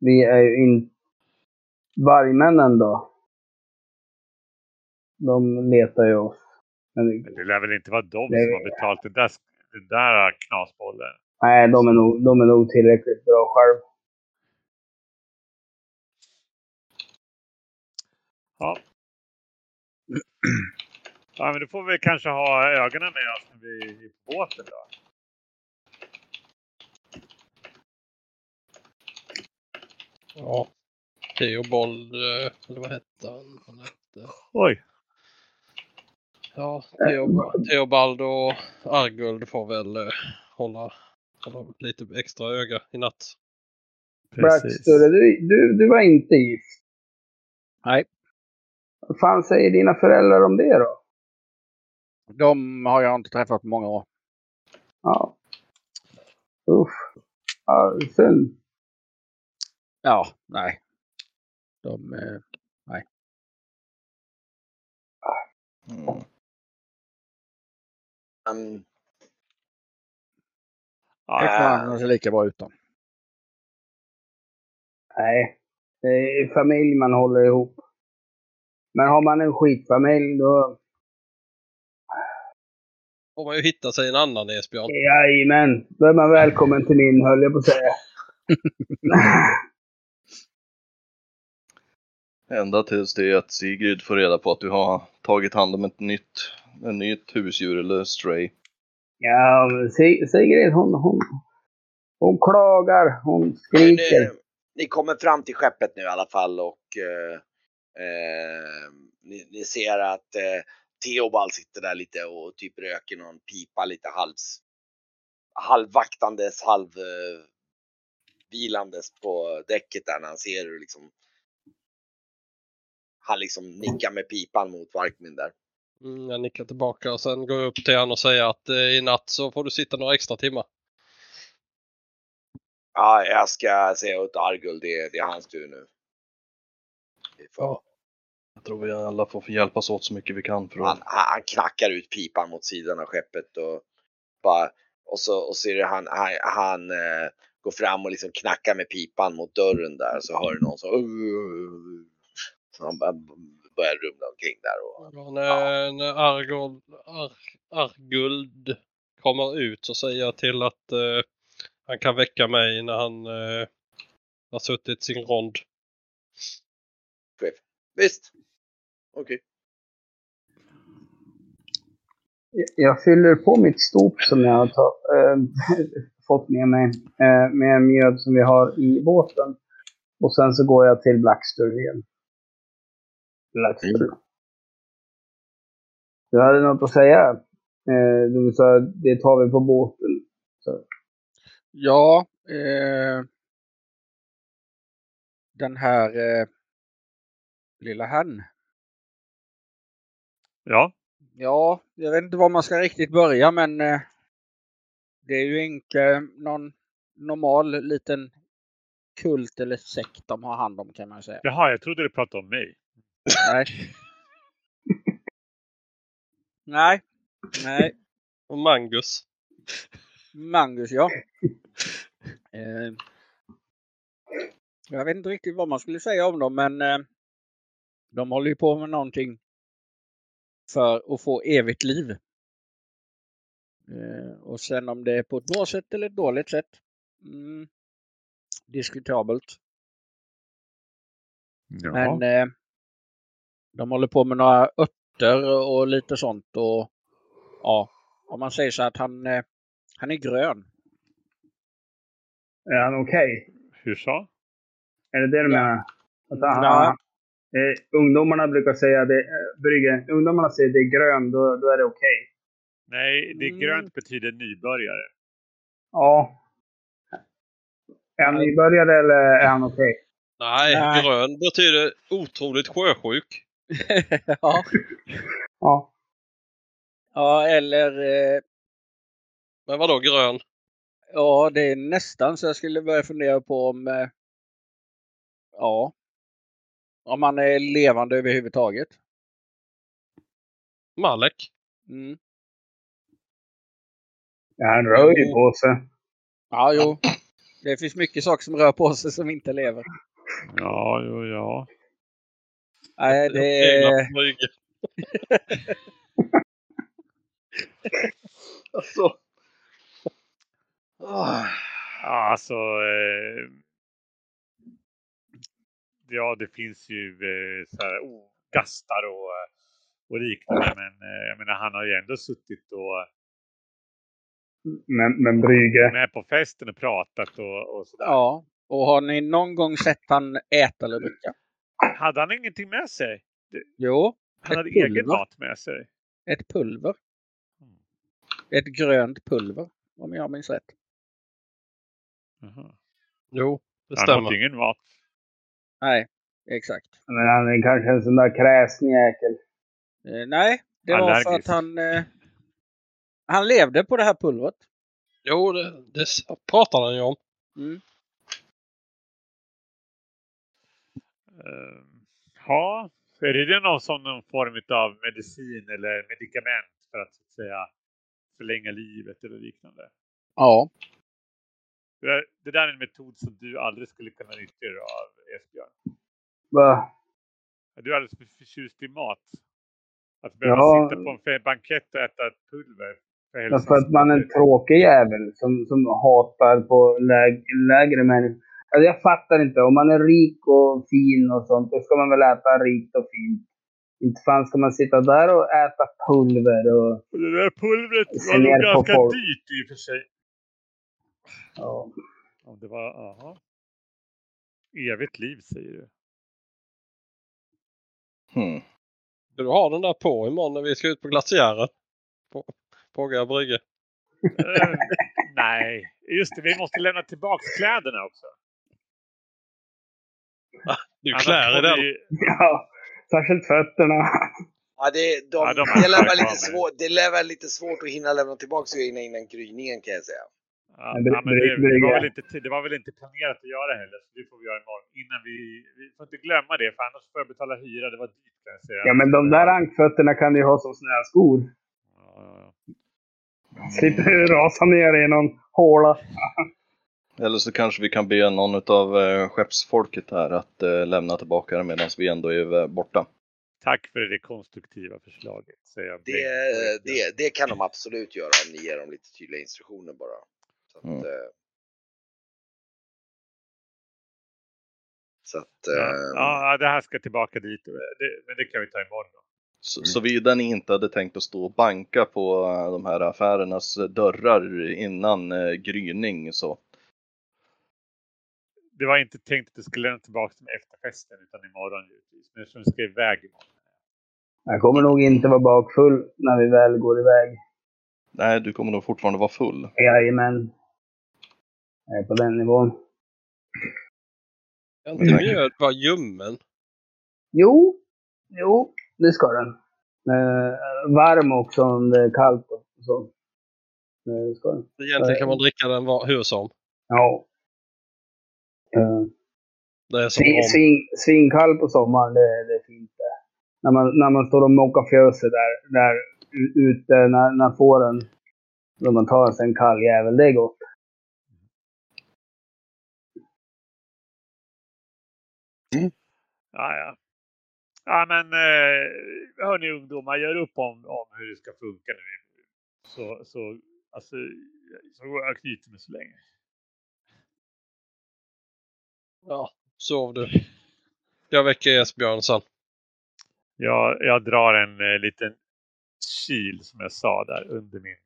Vi är ju in... Vargmännen då. De letar ju oss. Men, Men det lär väl inte vara de Nej. som har betalt den där, den där knasbollen. nej, de är, nog, de är nog tillräckligt bra själv. Ja. Ja, men då får vi kanske ha ögonen med oss när vi är på båten då. Ja. Theobald, eh, eller vad hette han? han hette... Oj! Ja, Theobald, och Arguld får väl eh, hålla, hålla lite extra öga i natt. Blacksturre, du, du, du var inte gift. Nej. Vad fan säger dina föräldrar om det då? De har jag inte träffat på många år. Ja. Usch. Ja, synd. Ja, nej. De, eh, Mm. Um, det Ja, klarar sig lika bra utan. Nej. Det är familj man håller ihop. Men har man en skitfamilj då... Får man ju hitta sig en annan Esbjörn. Jajamän. Då är man välkommen till min, höll jag på att säga. Ända tills det är att Sigrid får reda på att du har tagit hand om ett nytt, en nytt husdjur eller stray. ja, men Sig- Sigrid hon, hon, hon klagar. Hon skriker. ni, ni kommer fram till skeppet nu i alla fall och eh, eh, ni, ni ser att eh, Theobald sitter där lite och typ röker någon pipa lite hals, halvvaktandes, halv eh, vilandes på däcket där när han ser hur liksom han liksom nickar med pipan mot Varkmin där. Mm, jag nickar tillbaka och sen går jag upp till honom och säger att eh, i natt så får du sitta några extra timmar. Ja, jag ska säga åt Argul, det, det är hans tur nu. Vi får- Ja. Jag tror vi alla får hjälpas åt så mycket vi kan för Han, att... han, han knackar ut pipan mot sidan av skeppet och bara och så och ser du han, han, han eh, går fram och liksom knackar med pipan mot dörren där så hör du någon så så han börjar rumla omkring där och Ja, när, när Argold, Ar, Arguld kommer ut så säger jag till att eh, han kan väcka mig när han eh, har suttit sin rond. Visst. Okej. Jag fyller på mitt stop som jag har äh, fått med mig äh, med mjöd som vi har i båten. Och sen så går jag till Blackster igen. Blackster. Du hade något att säga? Eh, du sa det tar vi på båten. Så. Ja, eh, den här eh, lilla herrn. Ja, Ja, jag vet inte var man ska riktigt börja men eh, det är ju inte någon normal liten kult eller sekt de har hand om kan man säga. jaha, jag trodde du pratade om mig. Nej. Nej. Nej. Och Mangus. Mangus ja. Eh, jag vet inte riktigt vad man skulle säga om dem men eh, de håller ju på med någonting för att få evigt liv. Eh, och sen om det är på ett bra sätt eller ett dåligt sätt. Mm, diskutabelt. Ja. Men eh, de håller på med några örter och lite sånt och ja, om man säger så att han, eh, han är grön. Är han okej? Hur så? Är det det du Ja. menar? Att han, Ja. Eh, ungdomarna brukar säga det, eh, Brygge, ungdomarna säger det är grön, då, då är det okej. Nej, det Mm. grönt betyder nybörjare. Ja. Är han nybörjare eller är han okej? Nej, Nej. grön betyder otroligt sjösjuk. ja. Ja. ja, eller eh, Men vadå grön? ja, det är nästan så jag skulle börja fundera på om eh, ja, om han är levande överhuvudtaget. Malek? Mm. ja han rör ju på sig. Ja, jo. Det finns mycket saker som rör på sig som inte lever. Ja, jo, ja. Nej, det. Alltså. Ah. Alltså. Eh, ja, det finns ju eh, så här, oh, gastar och, eh, och liknande. Men eh, jag menar, han har ju ändå suttit och Men, men Brygge. med på festen och pratat och, och sådär. Ja. Och har ni någon gång sett han äta eller dricka? Hade han ingenting med sig? Jo, Han hade egen pulver. mat med sig. ett pulver. Mm. Ett grönt pulver, om jag minns rätt. Jaha. Jo, det Han åt stämmer. ingen mat. Nej, exakt. Men han är kanske en sån där kräsen jäkel. Eh, nej, det var för att Allergisk. han... Eh, han levde på det här pulvret. Jo, det, det pratar han ju om. Mm. Uh, ja, är det någon sån någon form av medicin eller medicament för att, så att säga förlänga livet eller liknande? Ja. Det där, är en metod som du aldrig skulle kunna nyttja av, Esbjörn. Va? Du är alldeles för förtjust i mat. Att behöva Ja. sitta på en bankett och äta pulver. För Ja, för att man är en tråkig jävel som, som hatar på läg, lägre människor. Alltså jag fattar inte. Om man är rik och fin och sånt, då ska man väl äta rikt och fint. Inte fan ska man sitta där och äta pulver och... Det där pulvret var nog ganska folk. dyrt i och för sig. Ja. Om det var, aha. Evigt liv säger du. Hmm. Du ha den där på imorgon när vi ska ut på glaciären? På, på Brygge. Eh, Nej, just det. Vi måste lämna tillbaka kläderna också. Du klär i den. vi- Ja, särskilt fötterna. Ja, det, de, Ja, de det, lär lite med. svårt, det lär vara lite svårt att hinna lämna tillbaka grejerna innan gryningen kan jag säga. Ja, Men det- ja, men det, det- det, var väl inte, det var väl inte planerat att göra heller. Så det får vi göra imorgon. Innan vi, vi får inte glömma det, för annars får jag betala hyra. Det var dyrt kan jag säga. Ja, men de där ankfötterna kan du ju ha som snöskor. Ja, ja, ja. Slipper du rasa ner i någon håla. Eller så kanske vi kan be någon av eh, skeppsfolket här att eh, lämna tillbaka det medan vi ändå är eh, borta. Tack för det konstruktiva förslaget. Säger jag Det, det, det kan de absolut göra om ni ger dem lite tydliga instruktioner bara. Så att, Mm. eh, så att Ja, eh, ja, det här ska tillbaka dit. Det, men det kan vi ta imorgon då. Så, Såvida ni inte hade tänkt att stå och banka på eh, de här affärernas dörrar innan eh, gryning så Det var inte tänkt att det skulle lämna tillbaka till efterfesten utan imorgon givetvis. Men eftersom vi ska iväg imorgon. Jag kommer nog inte vara bakfull när vi väl går iväg. nej, du kommer nog fortfarande vara full. Jajamän. Jag är på den nivån. Kan inte mjöd vara ljummen? Jo, jo, det ska den. Eh, varm också om det är kallt och så. Det ska den. Egentligen kan man dricka den var, hur som. Ja. Eh, Det är som svin, svin, svinkall på sommaren, det, det är fint det. När man, när man står och mockar fjöset där, där ute, när, när fåren, då man tar sig en kall jävel, det är gott. Ja, ja. Ja, men eh, hörni ungdomar, gör upp om, om hur det ska funka nu. Så, så, alltså, så jag knyter mig så länge. Ja, sov du. Jag väcker Esbjörn sen. Jag, jag drar en eh, liten kil som jag sa där under min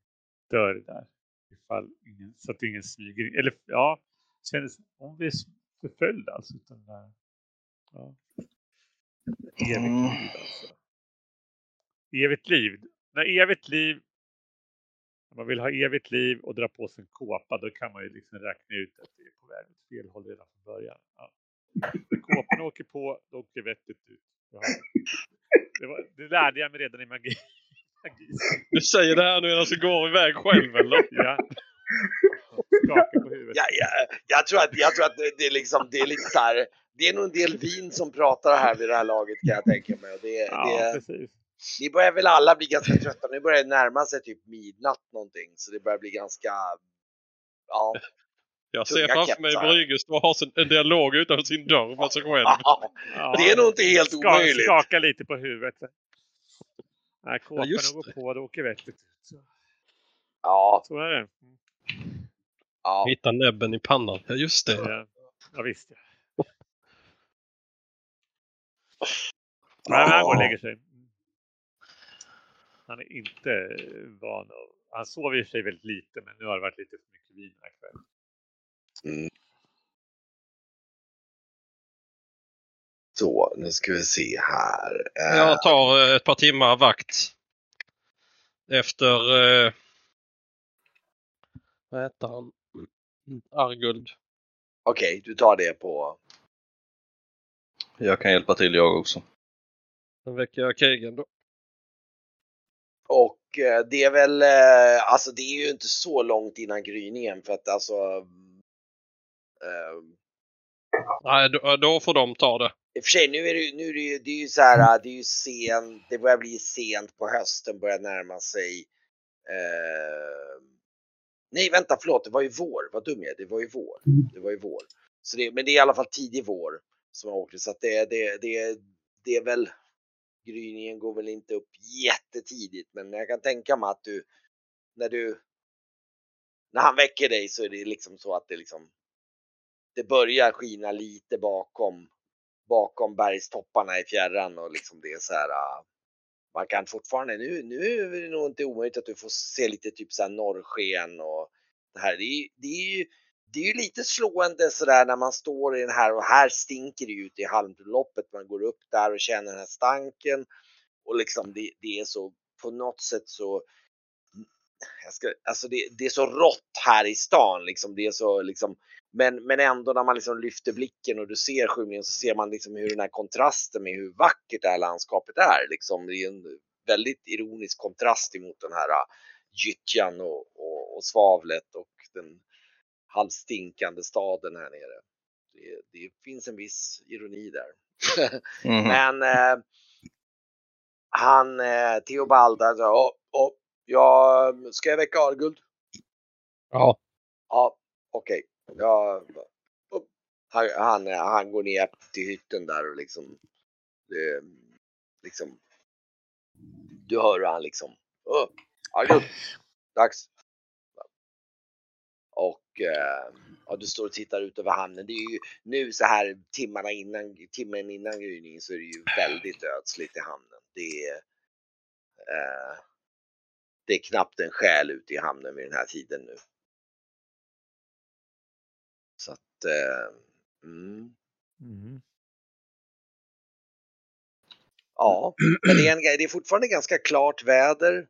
dörr där. Ifall ingen, så att ingen smyger in. Eller ja, kändes om vi är förföljda alltså. Utan, eh, ja. Evigt Mm. liv alltså. Evigt liv. När evigt liv om man vill ha evigt liv och dra på sig en kåpa då kan man ju liksom räkna ut att det är på väg åt fel håll redan från början. Ja. När kåpan åker på, då åker vettet ut. Ja. Det, var, det lärde jag mig redan i magi. magi. Du säger det här nu medan du går iväg själv eller? Ja. Skakar på huvudet. Ja, ja, jag tror att, jag tror att det, det, är liksom, det är lite så här, det är nog en del vin som pratar här vid det här laget kan jag tänka mig. Och det, Ja, det, precis. ni börjar väl alla bli ganska trötta, nu börjar det närma sig typ midnatt någonting. Så det börjar bli ganska, ja. Jag ser framför mig. Brygge stå och ha en dialog utanför sin dörr med sig själv. Ja. Det är nog inte helt Ska, omöjligt. skaka lite på huvudet. När kåpan just går på, då åker vettet ut. Ja, så är det. ja. Hitta näbben i pannan. Ja just det. Ja, ja visst. Ja. Nej, men han går och lägger sig. Han är inte van att... Han sover i sig väldigt lite, men nu har det varit lite för mycket vin här kvällen. Mm. Så, nu ska vi se här. Eh, Jag tar eh, ett par timmar vakt. Efter... Eh, vad heter han? Arguld. Okej, du tar det på... Jag kan hjälpa till jag också. Sen väcker jag Kegen då. Och eh, det är väl, eh, alltså det är ju inte så långt innan gryningen för att alltså... Eh, Nej, då, då får de ta det. I och för sig, nu är det, nu är det ju, det är ju så här, det är ju sent, det börjar bli sent på hösten, börjar närma sig. Eh, nej, vänta, förlåt, det var ju vår, vad dum jag är, det var ju vår. Det var ju vår. Så det, men det är i alla fall tidig vår som har så att det, det, det, det är väl, gryningen går väl inte upp jättetidigt, men jag kan tänka mig att du, när du, när han väcker dig så är det liksom så att det liksom, det börjar skina lite bakom bakom bergstopparna i fjärran och liksom det är så här. Ah, man kan fortfarande, nu, nu är det nog inte omöjligt att du får se lite typ så här norrsken och det här. Det är, det är ju det är ju lite slående sådär när man står i den här och här stinker det ut i halmloppet. Man går upp där och känner den här stanken och liksom det, det är så på något sätt så mm, jag ska, alltså det, det är så rått här i stan liksom. Det är så liksom men, men ändå när man liksom lyfter blicken och du ser skymningen så ser man liksom hur den här kontrasten med hur vackert det här landskapet är. Liksom. Det är en väldigt ironisk kontrast emot den här äh, gyttjan och, och, och svavlet och den halvstinkande staden här nere. Det, det finns en viss ironi där. Mhm. Men eh, han, eh, Theobald, alltså, oh, oh, jag, ska jag väcka Arguld? Ja, Ja, okej. Ja, oh, han, han, han går ner till hytten där och liksom, det, liksom, du hör hur han liksom, oh, Arguld, dags. Och ja, du står och tittar ut över hamnen. Det är ju nu så här timmarna innan, timmen innan gryningen så är det ju väldigt ödsligt i hamnen. Det är, eh, det är knappt en själ ute i hamnen vid den här tiden nu. Så att, eh, mm, Mm. ja, men det är, en, det är fortfarande ganska klart väder.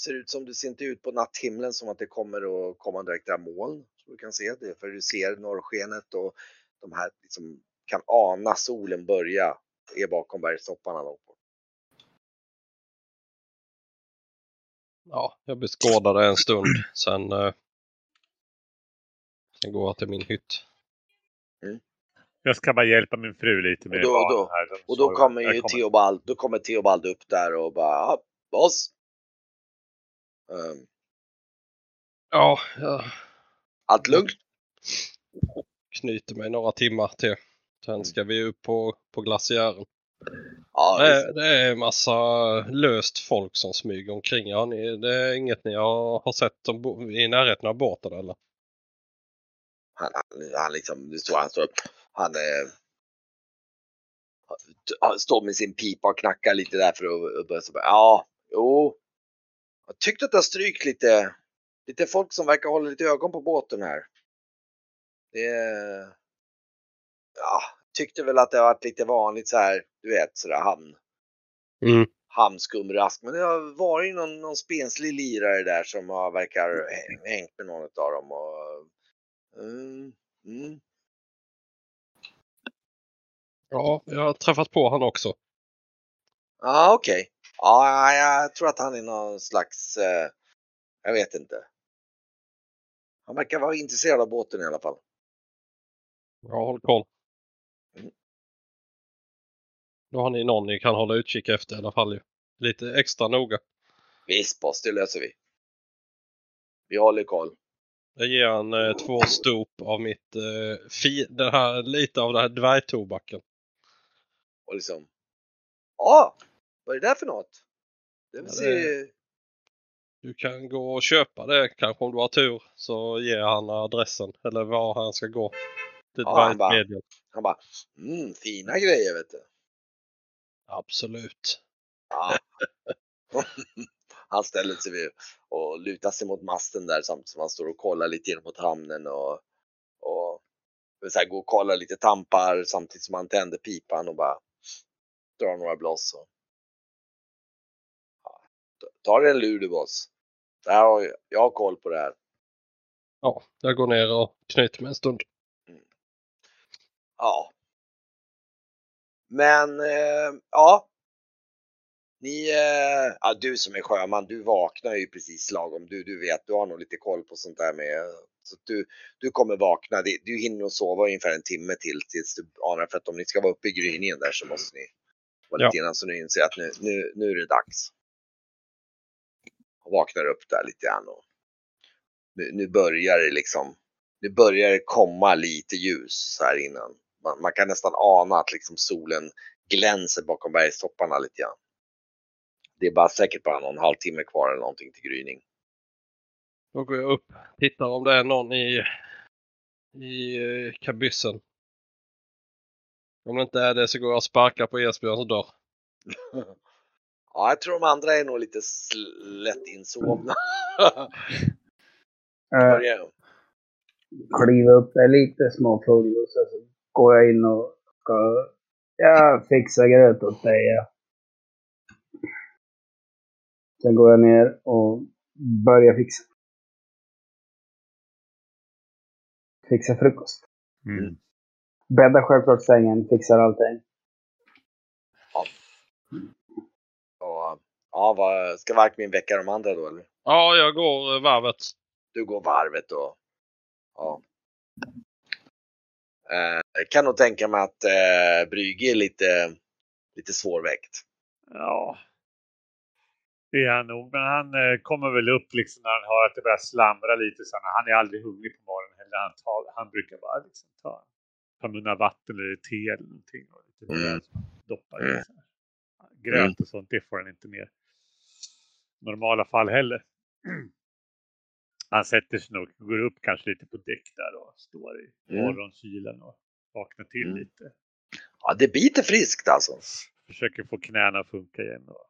Ser ut som det ser inte ut på natthimlen som att det kommer att komma direkta moln. Så du kan se det, för du ser norrskenet och de här liksom kan ana solen börja är bakom bergstopparna långt bort. ja jag beskådar det en stund. Sen, eh, sen går jag till min hytt. Jag ska bara hjälpa min fru lite med Och då- då- här. Och då kommer ju Theobald, då kommer Theobald upp där och bara, ja, boss. Ehm, Ja, jag allt lugnt? knyter mig några timmar till. Sen ska vi upp på, på glaciären. Ja, Det, det är massa löst folk som smyger omkring. Ja, ni, det är inget ni har, har sett om, i närheten av båten eller? han, han, han liksom, det står, han står, han eh, står med sin pipa och knackar lite där för att börja ja, jo. Jag tyckte att det har strykt lite, lite folk som verkar hålla lite ögon på båten här. Det, ja, tyckte väl att det har varit lite vanligt så här, du vet, sådär hamn, Mm. hamnskumrask. Men det har varit någon, någon spenslig lirare där som har, verkar hä- hängt med någon av dem. Och, mm, mm. Ja, jag har träffat på han också. Ja, okej. Ja, jag tror att han är någon slags, eh, jag vet inte. Han verkar vara intresserad av båten i alla fall. Jag håller koll. Mm. Då har ni någon ni kan hålla utkik efter i alla fall ju. Lite extra noga. Visst boss, det löser vi. Vi håller koll. Jag ger han eh, två stop av mitt, eh, fi, det här, lite av den här dvärgtobaken. Och liksom, ja, vad är det där för något? Det vill Ja, se, Du kan gå och köpa det kanske om du har tur. Så ger han adressen eller var han ska gå. Till Ja, han bara- han bara, mm, fina grejer vet du. Absolut. Ja. han ställer sig vid och lutar sig mot masten där samtidigt som han står och kollar lite in mot hamnen och, och så här, går och kollar lite tampar samtidigt som han tänder pipan och bara drar några blås. Och. Ta dig en. Det här har jag, jag har koll på det här. Ja, jag går ner och knyter mig en stund. Ja. Men eh, ja. Ni, eh, ja, du som är sjöman, du vaknar ju precis lagom. Du, du vet, du har nog lite koll på sånt där med. Så du, du kommer vakna. Du hinner nog sova ungefär en timme till tills du anar. För att om ni ska vara uppe i gryningen där så måste ni vara lite innan så ni inser att nu, nu, nu är det dags. Vaknar upp där lite grann. Och nu, nu börjar det liksom. Nu börjar det komma lite ljus här innan. Man, man kan nästan ana att liksom solen glänser bakom bergstopparna lite grann. Det är bara säkert bara någon halvtimme kvar eller någonting till gryning. Då går jag upp, tittar om det är någon i, i eh, kabyssen. Om det inte är det så går jag och sparkar på Esbjörns dörr. Ja, jag tror de andra är nog lite lätt insovna. Eh, Börjar- kliva upp där lite småfull och så, så går jag in och ska ja, fixa gröt åt dig. Ja. Sen går jag ner och börja fixa. Fixa frukost. Mm. Bädda självklart sängen, fixar allting. Och, ja, vad, ska Varkmin väcka de andra då eller? Ja, jag går eh, varvet. Du går varvet och... Ja. Eh, jag kan nog tänka mig att eh, Brygge är lite, lite svårväckt. Ja. Det är han nog. Men han eh, kommer väl upp liksom när han hör att det börjar slamra lite. Så han, är aldrig hungrig på morgonen heller. Han, tar, han brukar bara liksom ta par munnar vatten eller te eller någonting. Och lite Mm. doppar. Mm. Gröt och sånt, det får han inte mer. Normala fall heller. Han sätter sig nog, går upp kanske lite på däck där och står i Mm. morgonkylan och vaknar till Mm. lite. Ja, det biter friskt alltså. Försöker få knäna att funka igen och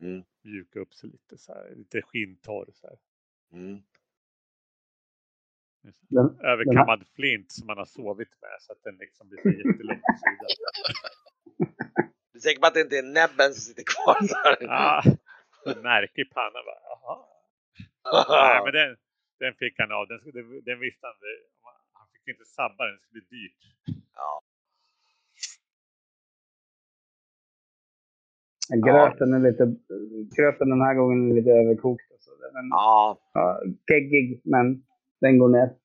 Mm. mjuka upp sig lite så här, lite skinntorr så här. Mm. Den, Överkammad flint som man har sovit med så att den liksom blir så jättelång på sidan. Du är säker på att det inte är näbben som sitter kvar där? En märke i pannan bara, jaha. Nej men den, den fick han av, den, den, den visste han, det- han fick inte sabba den, det skulle bli dyrt. Ja. gröten är lite... Gröten den här gången är lite överkokt. och Så. Den, ja, ja, geggig, men den går ner.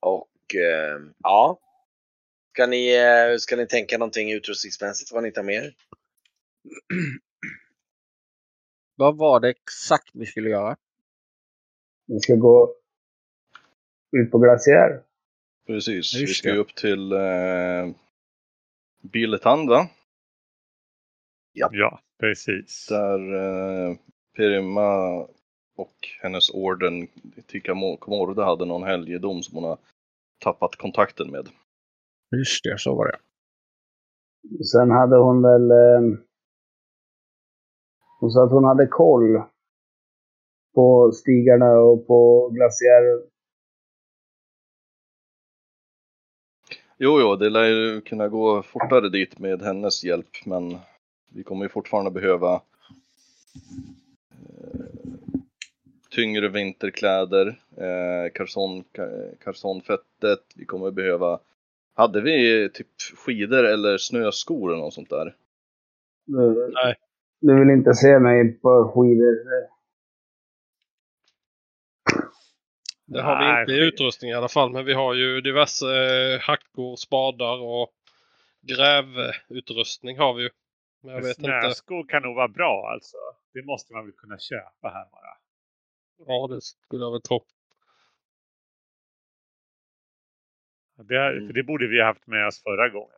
och eh, ja. Ska ni, eh, ska ni tänka någonting utrustningsmässigt vad ni tar med er? Vad var det exakt vi skulle göra? Vi ska gå ut på glaciär. Precis, Ja, vi ska ju upp till eh, Billetand va? Ja, precis. Där eh, Perima och hennes orden Tika Komorda hade någon helgedom som hon har tappat kontakten med. Just det, så var det. Sen hade hon väl... Eh, hon sa att hon hade koll på stigarna och på glaciären. Jo, jo, det lär ju kunna gå fortare dit med hennes hjälp, men vi kommer ju fortfarande behöva eh, tyngre vinterkläder, eh, karson, ka- karsonfettet, vi kommer behöva hade vi typ skidor eller snöskor eller något sånt där? Du, Nej. du vill inte se mig på skidor. Det har vi Nej, inte i utrustning i alla fall. Men vi har ju diverse eh, hackor, spadar och grävutrustning har vi ju. Men jag vet inte. Snöskor kan nog vara bra alltså. Det måste man väl kunna köpa här bara. Ja, det skulle jag väl tro. Det, för det borde vi ha haft med oss förra gången.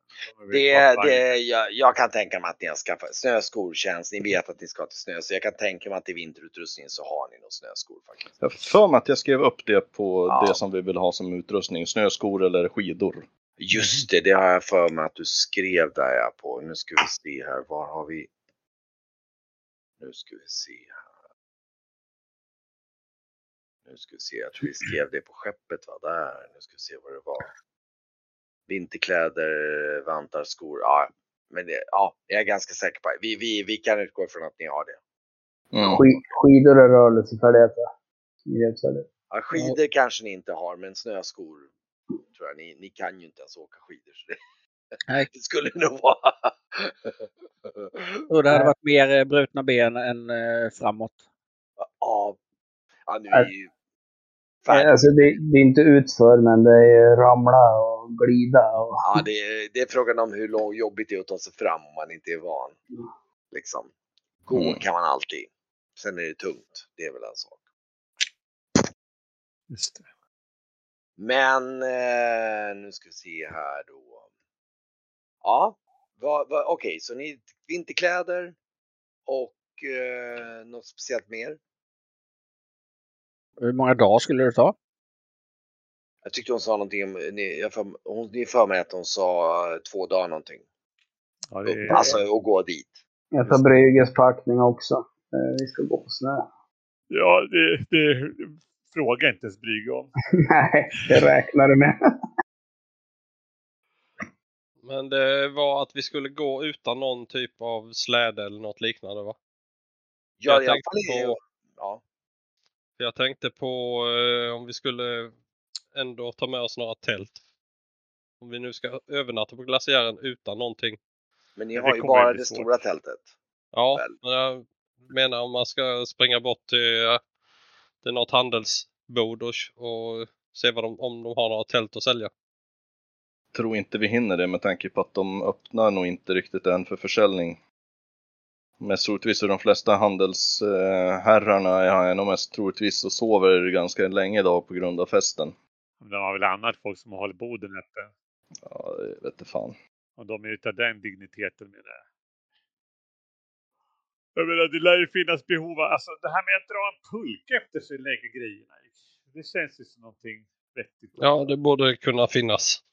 Det, det, jag, jag kan tänka mig att ni har skaffat snöskor känns. Ni vet att ni ska till snö. Så jag kan tänka mig att i vinterutrustningen så har ni nog snöskor faktiskt. Jag för mig att jag skrev upp det på Ja. det som vi vill ha som utrustning, snöskor eller skidor. Just det, det har jag för mig att du skrev där ja, på. Nu ska vi se här, var har vi? Nu ska vi se här. Nu ska vi se, jag tror vi skrev det på skeppet va, där. Nu ska vi se vad det var. Vinterkläder, vantar, skor. Ja, men det, ja, jag är ganska säker på det. Vi, vi, vi kan utgå ifrån att ni har det. Mm. Skid, skidor är rörelsefärdigheter. Ja, skidor kanske ni inte har, men snöskor tror jag. Ni, ni kan ju inte ens åka skidor. Så det, Nej. det skulle nog vara. Och det hade varit mer eh, brutna ben än eh, framåt. Ja, ja nu är ju Nej, färdigt. Alltså det, det är inte utför, men det är ramla och glida. Och, Ja, det, är, det är frågan om hur lång, jobbigt det är att ta sig fram om man inte är van. Liksom. Gå Mm. kan man alltid. Sen är det tungt. Det är väl en sak. Just det. Men eh, nu ska vi se här då. Ja, okej, så ni vinterkläder och eh, något speciellt mer? Hur många dagar skulle det ta? Jag tyckte hon sa någonting om, ni, jag för, hon, ni för mig att hon sa eh, två dagar någonting. Ja, det är, Alltså att gå dit. jag tar Brygges packning också. Eh, Vi ska gå på snö. ja det, det fråga inte ens Brygge om. Nej, det räknar du med. Men det var att vi skulle gå utan någon typ av släde eller något liknande va? Ja, Jag alla tänkte på- Ja. För jag tänkte på eh, om vi skulle ändå ta med oss några tält. Om vi nu ska övernatta på glaciären utan någonting. Men ni har ju bara det stora tältet. Ja, Väl. men jag menar om man ska springa bort till, till något handelsbord och, och se vad de, om de har några tält att sälja. Tror inte vi hinner det med tanke på att de öppnar nog inte riktigt än för försäljning. Mest troligtvis är de flesta handelsherrarna är nog mest troligtvis och sover ganska länge idag på grund av festen. De har väl annat folk som håller boden öppen. Ja, det vet inte fan. Och de är utav den digniteten menar jag. Jag menar, det lär ju finnas behov av, alltså det här med att dra en pulka efter sig och lägga grejerna. Det känns ju som någonting vettigt. Ja, det borde kunna finnas.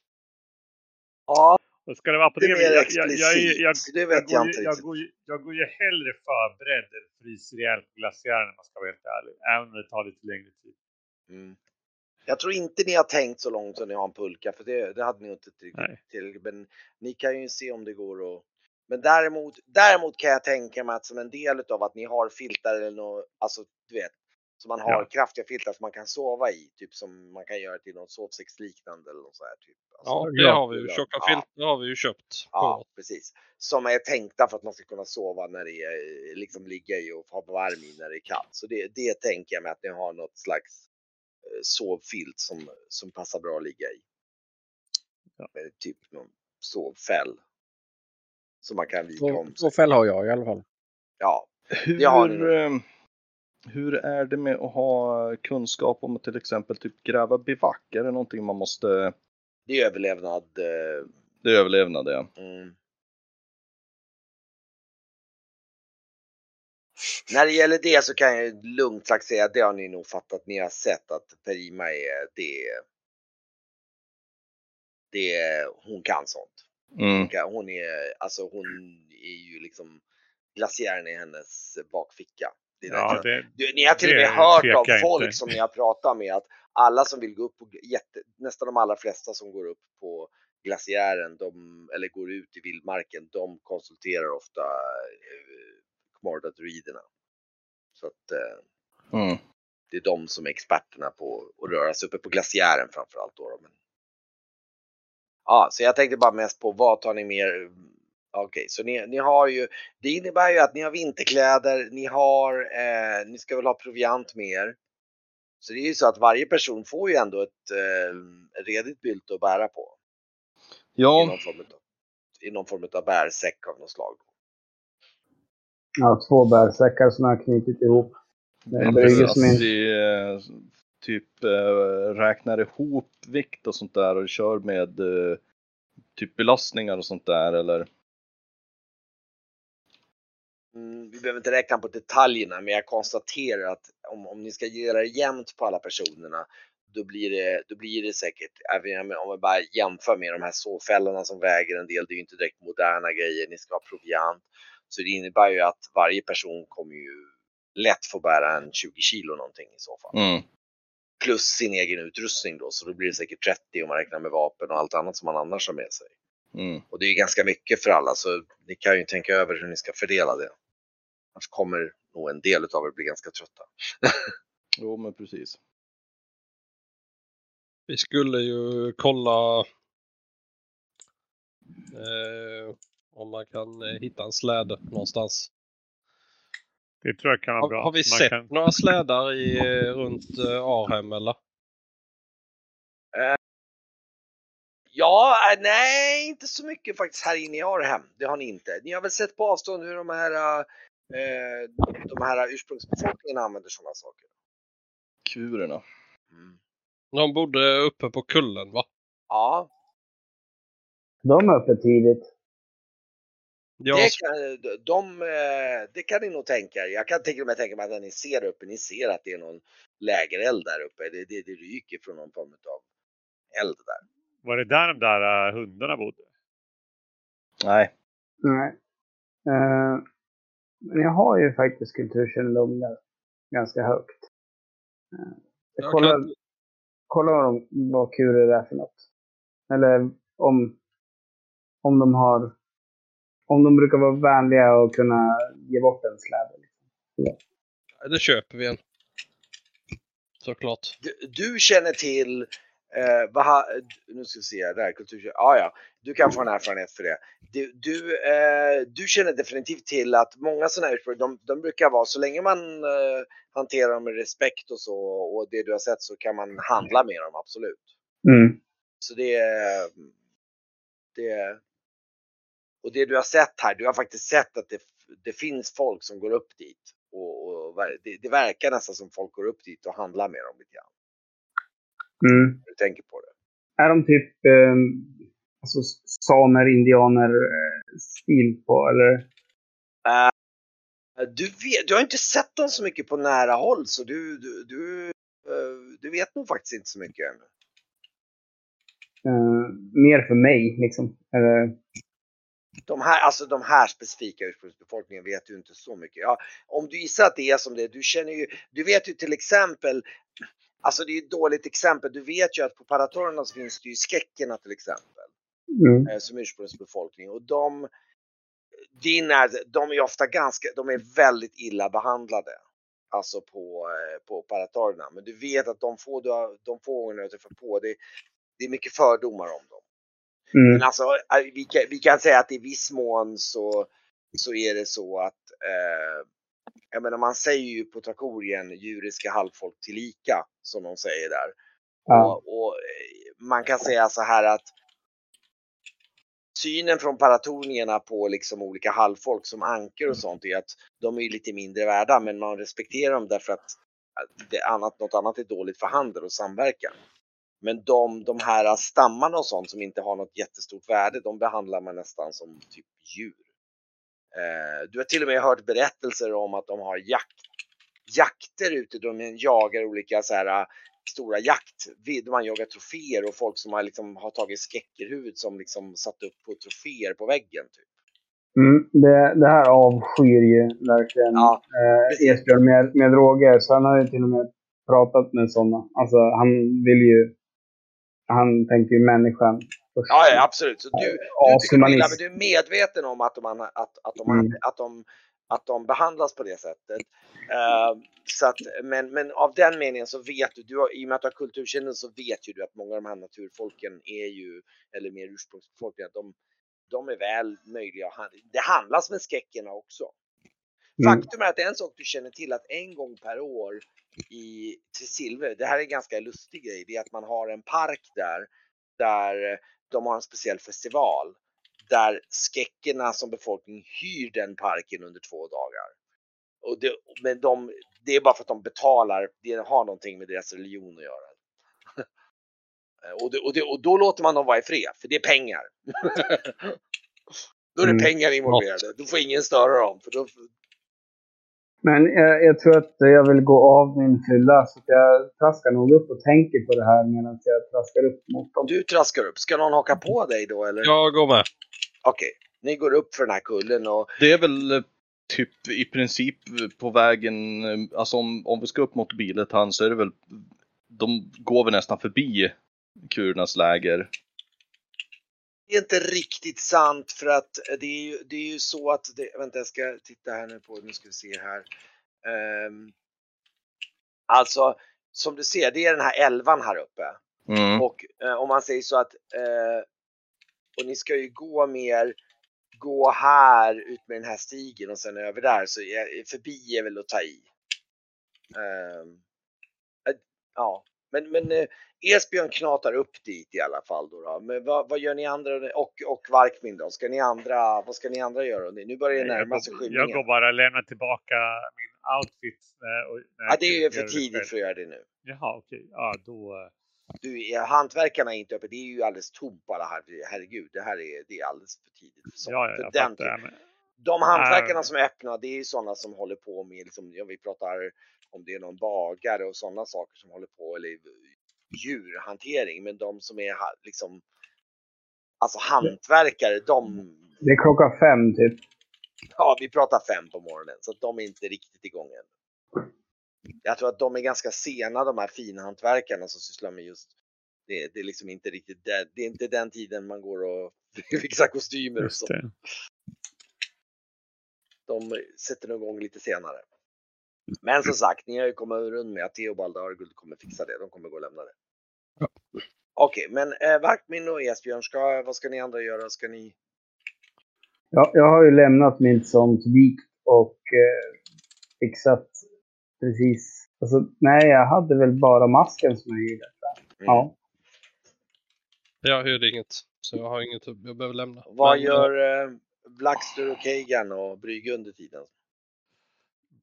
Ja, Och ska det vara på det det är mer jag, jag, jag, det vet jag, inte jag, går, jag går ju hellre förberedd än fryser ihjäl glaciären om man ska vara helt ärlig. Även om det tar lite längre tid. Mm. Jag tror inte ni har tänkt så långt som ni har en pulka, för det, det hade ni inte tillräckligt. till. Men ni kan ju se om det går att... Men däremot, däremot kan jag tänka mig att som en del av att ni har filtar eller något, alltså du vet, så man har Ja. kraftiga filtar som man kan sova i, typ som man kan göra till något sovsäcksliknande eller något så här typ. Alltså, Ja, det har vi ju. ja. Tjocka Ja. filtar har vi ju köpt på. Ja, precis. Som är tänkta för att man ska kunna sova när det är liksom ligga i och ha varm i när det är kallt. Så det, det tänker jag mig att ni har något slags eh, sovfilt som, som passar bra att ligga i. Ja. Med Typ någon sovfäll. Som man kan vika om två sig. fäll har jag i alla fall. Ja, Det har ni Hur, är det med att ha kunskap om att till exempel typ gräva bivack? Är det någonting man måste... det är överlevnad. eh, Det är överlevnad ja. Mm. När det gäller det så kan jag lugnt sagt säga att det har ni nog fattat. Ni har sett att Perima är det. Det hon kan sånt. Mm. Hon, kan, hon är alltså hon är ju liksom glaciären i hennes bakficka. Ja, därför- det, du, ni har till och med hört av folk inte. som ni har pratat med att alla som vill gå upp på, jätte, nästan de allra flesta som går upp på glaciären, de, eller går ut i vildmarken, de konsulterar ofta eh, Khmardadruiderna. Så att eh, Mm. det är de som är experterna på att röra sig uppe på glaciären framförallt då. då. Men... Ja, så jag tänkte bara mest på vad tar ni mer? Okej, så ni, ni har ju, det innebär ju att ni har vinterkläder, ni har, eh, ni ska väl ha proviant med er. Så det är ju så att varje person får ju ändå ett eh, redigt bylte att bära på. I Ja, någon form av, i någon form av bärsäck av något slag. Ja, två bärsäckar som jag har knutit ihop. Det jag brygger tror som att en... vi eh, typ eh, räknar ihop vikt och sånt där och kör med eh, typ belastningar och sånt där eller? Mm, vi behöver inte räkna på detaljerna, men jag konstaterar att om, om ni ska göra det jämnt på alla personerna, då blir det, då blir det säkert, om vi bara jämför med de här sovfällorna som väger en del, det är ju inte direkt moderna grejer, ni ska ha proviant. Så det innebär ju att varje person kommer ju lätt få bära en 20 kilo någonting i så fall. Mm. Plus sin egen utrustning då, så då blir det säkert 30 om man räknar med vapen och allt annat som man annars har med sig. Mm. Och det är ju ganska mycket för alla, så ni kan ju tänka över hur ni ska fördela det. Annars kommer nog en del av er bli ganska trötta. Jo men precis. Vi skulle ju kolla eh, om man kan eh, hitta en släde någonstans. det tror jag kan vara bra. har vi Man sett kan- några slädar i, eh, runt eh, Arhem eller? Ja, äh, nej, inte så mycket faktiskt här inne i Arhem. Det har ni inte. Ni har väl sett på avstånd hur de här, eh, de här ursprungsbefolkningen använder sådana saker. Kurerna. Mm. De bodde uppe på kullen va? Ja, De är uppe tidigt. Jag, det kan, de, eh, det kan ni nog tänka er. Jag kan till och med tänka mig att när ni ser uppe, ni ser att det är någon lägereld där uppe. Det, det, det ryker från någon form av eld där. Var det där de där äh, hundarna bodde? Nej. Nej. Eh, men jag har ju faktiskt kulturkännedom ganska högt. Jag Jag kollar, kan- kollar vad, de, vad kurer är för något. Eller om, om de har om de brukar vara vänliga och kunna ge bort en släde. Liksom. Ja, Det köper vi en. Såklart. Du, du känner till, eh, vad, ha- nu ska vi se, där, kultur, ja, ja, du kan få en erfarenhet för det. Du, du, eh, du känner definitivt till att många sådana här ursprung, de, de brukar vara, så länge man eh, hanterar dem med respekt och så, och det du har sett så kan man handla med dem, absolut. Mm. Så det, är- det, och det du har sett här, du har faktiskt sett att det, det finns folk som går upp dit. Och, och det, det verkar nästan som folk går upp dit och handlar med dem lite grann. Mm. Du tänker på det. Är de typ eh, alltså samer, indianer stil på eller? Du, vet, du har inte sett dem så mycket på nära håll så du, du, du, eh, du vet nog faktiskt inte så mycket än. Eh, mer för mig liksom. Eller, De här, alltså de här specifika ursprungsbefolkningen vet du inte så mycket. Ja, om du gissar att det är som det är, du känner ju, du vet ju till exempel, alltså det är ett dåligt exempel, du vet ju att på Paratorerna så finns det ju skäckerna till exempel. Mm. eh, som ursprungsbefolkning och de, din är, de är ofta ganska, de är väldigt illa behandlade. Alltså på, eh, på paratorerna. Men du vet att de få, de få gånger du träffar på, det, det är mycket fördomar om dem. Mm. Men alltså, eh, vi kan, vi kan säga att i viss mån så, så är det så att, eh, jag menar man säger ju på Trakorien djuriska halvfolk tillika, som de säger där. Ja. Och, och man kan säga så här att synen från paratonierna på liksom olika halvfolk som anker och sånt är att de är lite mindre värda men man respekterar dem därför att det annat, något annat är dåligt för handel och samverkan. Men de, de här stammarna och sånt som inte har något jättestort värde, de behandlar man nästan som typ djur. Eh, du har till och med hört berättelser om att de har jakt, jakter ute, de jagar olika så här stora jakt, där man jagar troféer och folk som har, liksom, har tagit skräckerhuvud som liksom satt upp på troféer på väggen. Typ. Mm. Det, det här avskyr ju verkligen Ja, eh. Esbjörn med, med droger. Så han har ju till och med pratat med sådana. Alltså han vill ju... Han tänker ju människan. Ja, ja absolut. Så du, du, men du är medveten om att de, att, att, de, Mm. att, de, att de behandlas på det sättet. Eh, så att, men, men av den meningen så vet du, du har, i och med att du har kulturkännedom så vet ju du att många av de här naturfolken är ju, eller mer ursprungsbefolkningar, de, de är väl möjliga att handla. Det handlas med skäckerna också. Mm. Faktum är att en sak du känner till att en gång per år i Tresilver, det här är en ganska lustig grej, det är att man har en park där, där de har en speciell festival. Där skäckerna som befolkning hyr den parken under två dagar. Och det, men de, det är bara för att de betalar, det har någonting med deras religion att göra. och, det, och, det, och då låter man dem vara i fred, för det är pengar. då är det Mm. pengar involverade, då får ingen störa dem. För då, Men jag, jag tror att jag vill gå av min fylla. Så att jag traskar nog upp och tänker på det här medan jag traskar upp mot dem. Du traskar upp. Ska någon haka på dig då eller? Jag går med. Okej, ni går upp för den här kullen och Det är väl eh, typ i princip på vägen, eh, alltså om, om vi ska upp mot Biletan så är det väl, de går väl nästan förbi kurernas läger. Det är inte riktigt sant för att det är ju, det är ju så att, det, vänta jag ska titta här nu på, nu ska vi se här. Ehm, alltså, som du ser, det är den här älvan här uppe. Mm. Och eh, om man säger så att, eh, och ni ska ju gå mer, gå här ut med den här stigen och sen över där, så är, förbi är väl att ta i. Ehm, eh, ja, men, men eh, Esbjörn knatar upp dit i alla fall då. då. Men vad, vad gör ni andra och, och Varkmin då? Ska ni andra, vad ska ni andra göra? Nu börjar det jag, närma sig går, jag skymningen. går bara och lämnar tillbaka min outfit. När, och, Ja, jag det är ju för tidigt för att göra det nu. Jaha, okej. Ja, då... eh, Du, är- hantverkarna är inte uppe, det är ju alldeles tomt alla här. Herregud, det här är, det är alldeles för tidigt. För sånt. Ja, ja, för jag den fattar. Ja, men, De hantverkarna som är öppna, det är ju sådana som håller på med, liksom, ja, vi pratar om det är någon bagare och sådana saker som håller på, eller djurhantering. Men de som är liksom, alltså hantverkare, de, Det är klockan fem typ. ja vi pratar fem på morgonen, så att de är inte riktigt igång än. Jag tror att de är ganska sena de här finhantverkarna som sysslar med just Det, det är liksom inte riktigt det, det är inte den tiden man går och fixar kostymer och så. De sätter nog igång lite senare. Men som sagt, ni har ju kommit runt med att Theobald och Arguld kommer fixa det. De kommer gå och lämna det. Ja. Okej, men eh, Varkmin och Esbjörn, ska, vad ska ni andra göra? Ska ni... Ja, jag har ju lämnat min sånt vikt och eh, fixat precis. Alltså, nej, jag hade väl bara masken som jag gillade. Mm. Ja. Jag hyrde inget. Så jag har inget jag behöver lämna. Vad Men, gör eh, Blackster och Kagan och Brygge under tiden?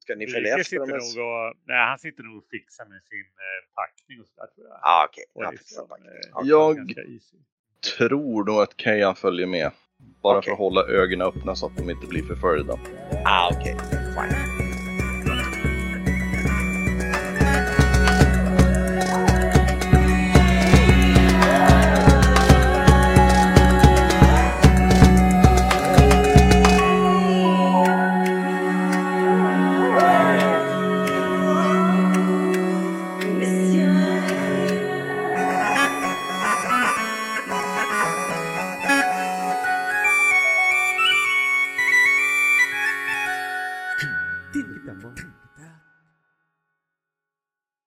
Ska ni följa efter dem? sitter nog och, nej, han sitter nog och fixar med sin eh, packning och sådär tror jag. Ah, okej. Och liksom, packning. Jag-. Tror nog att Kajan följer med. Bara Okej. för att hålla ögonen öppna så att de inte blir förföljda. Ah, okej. Fine.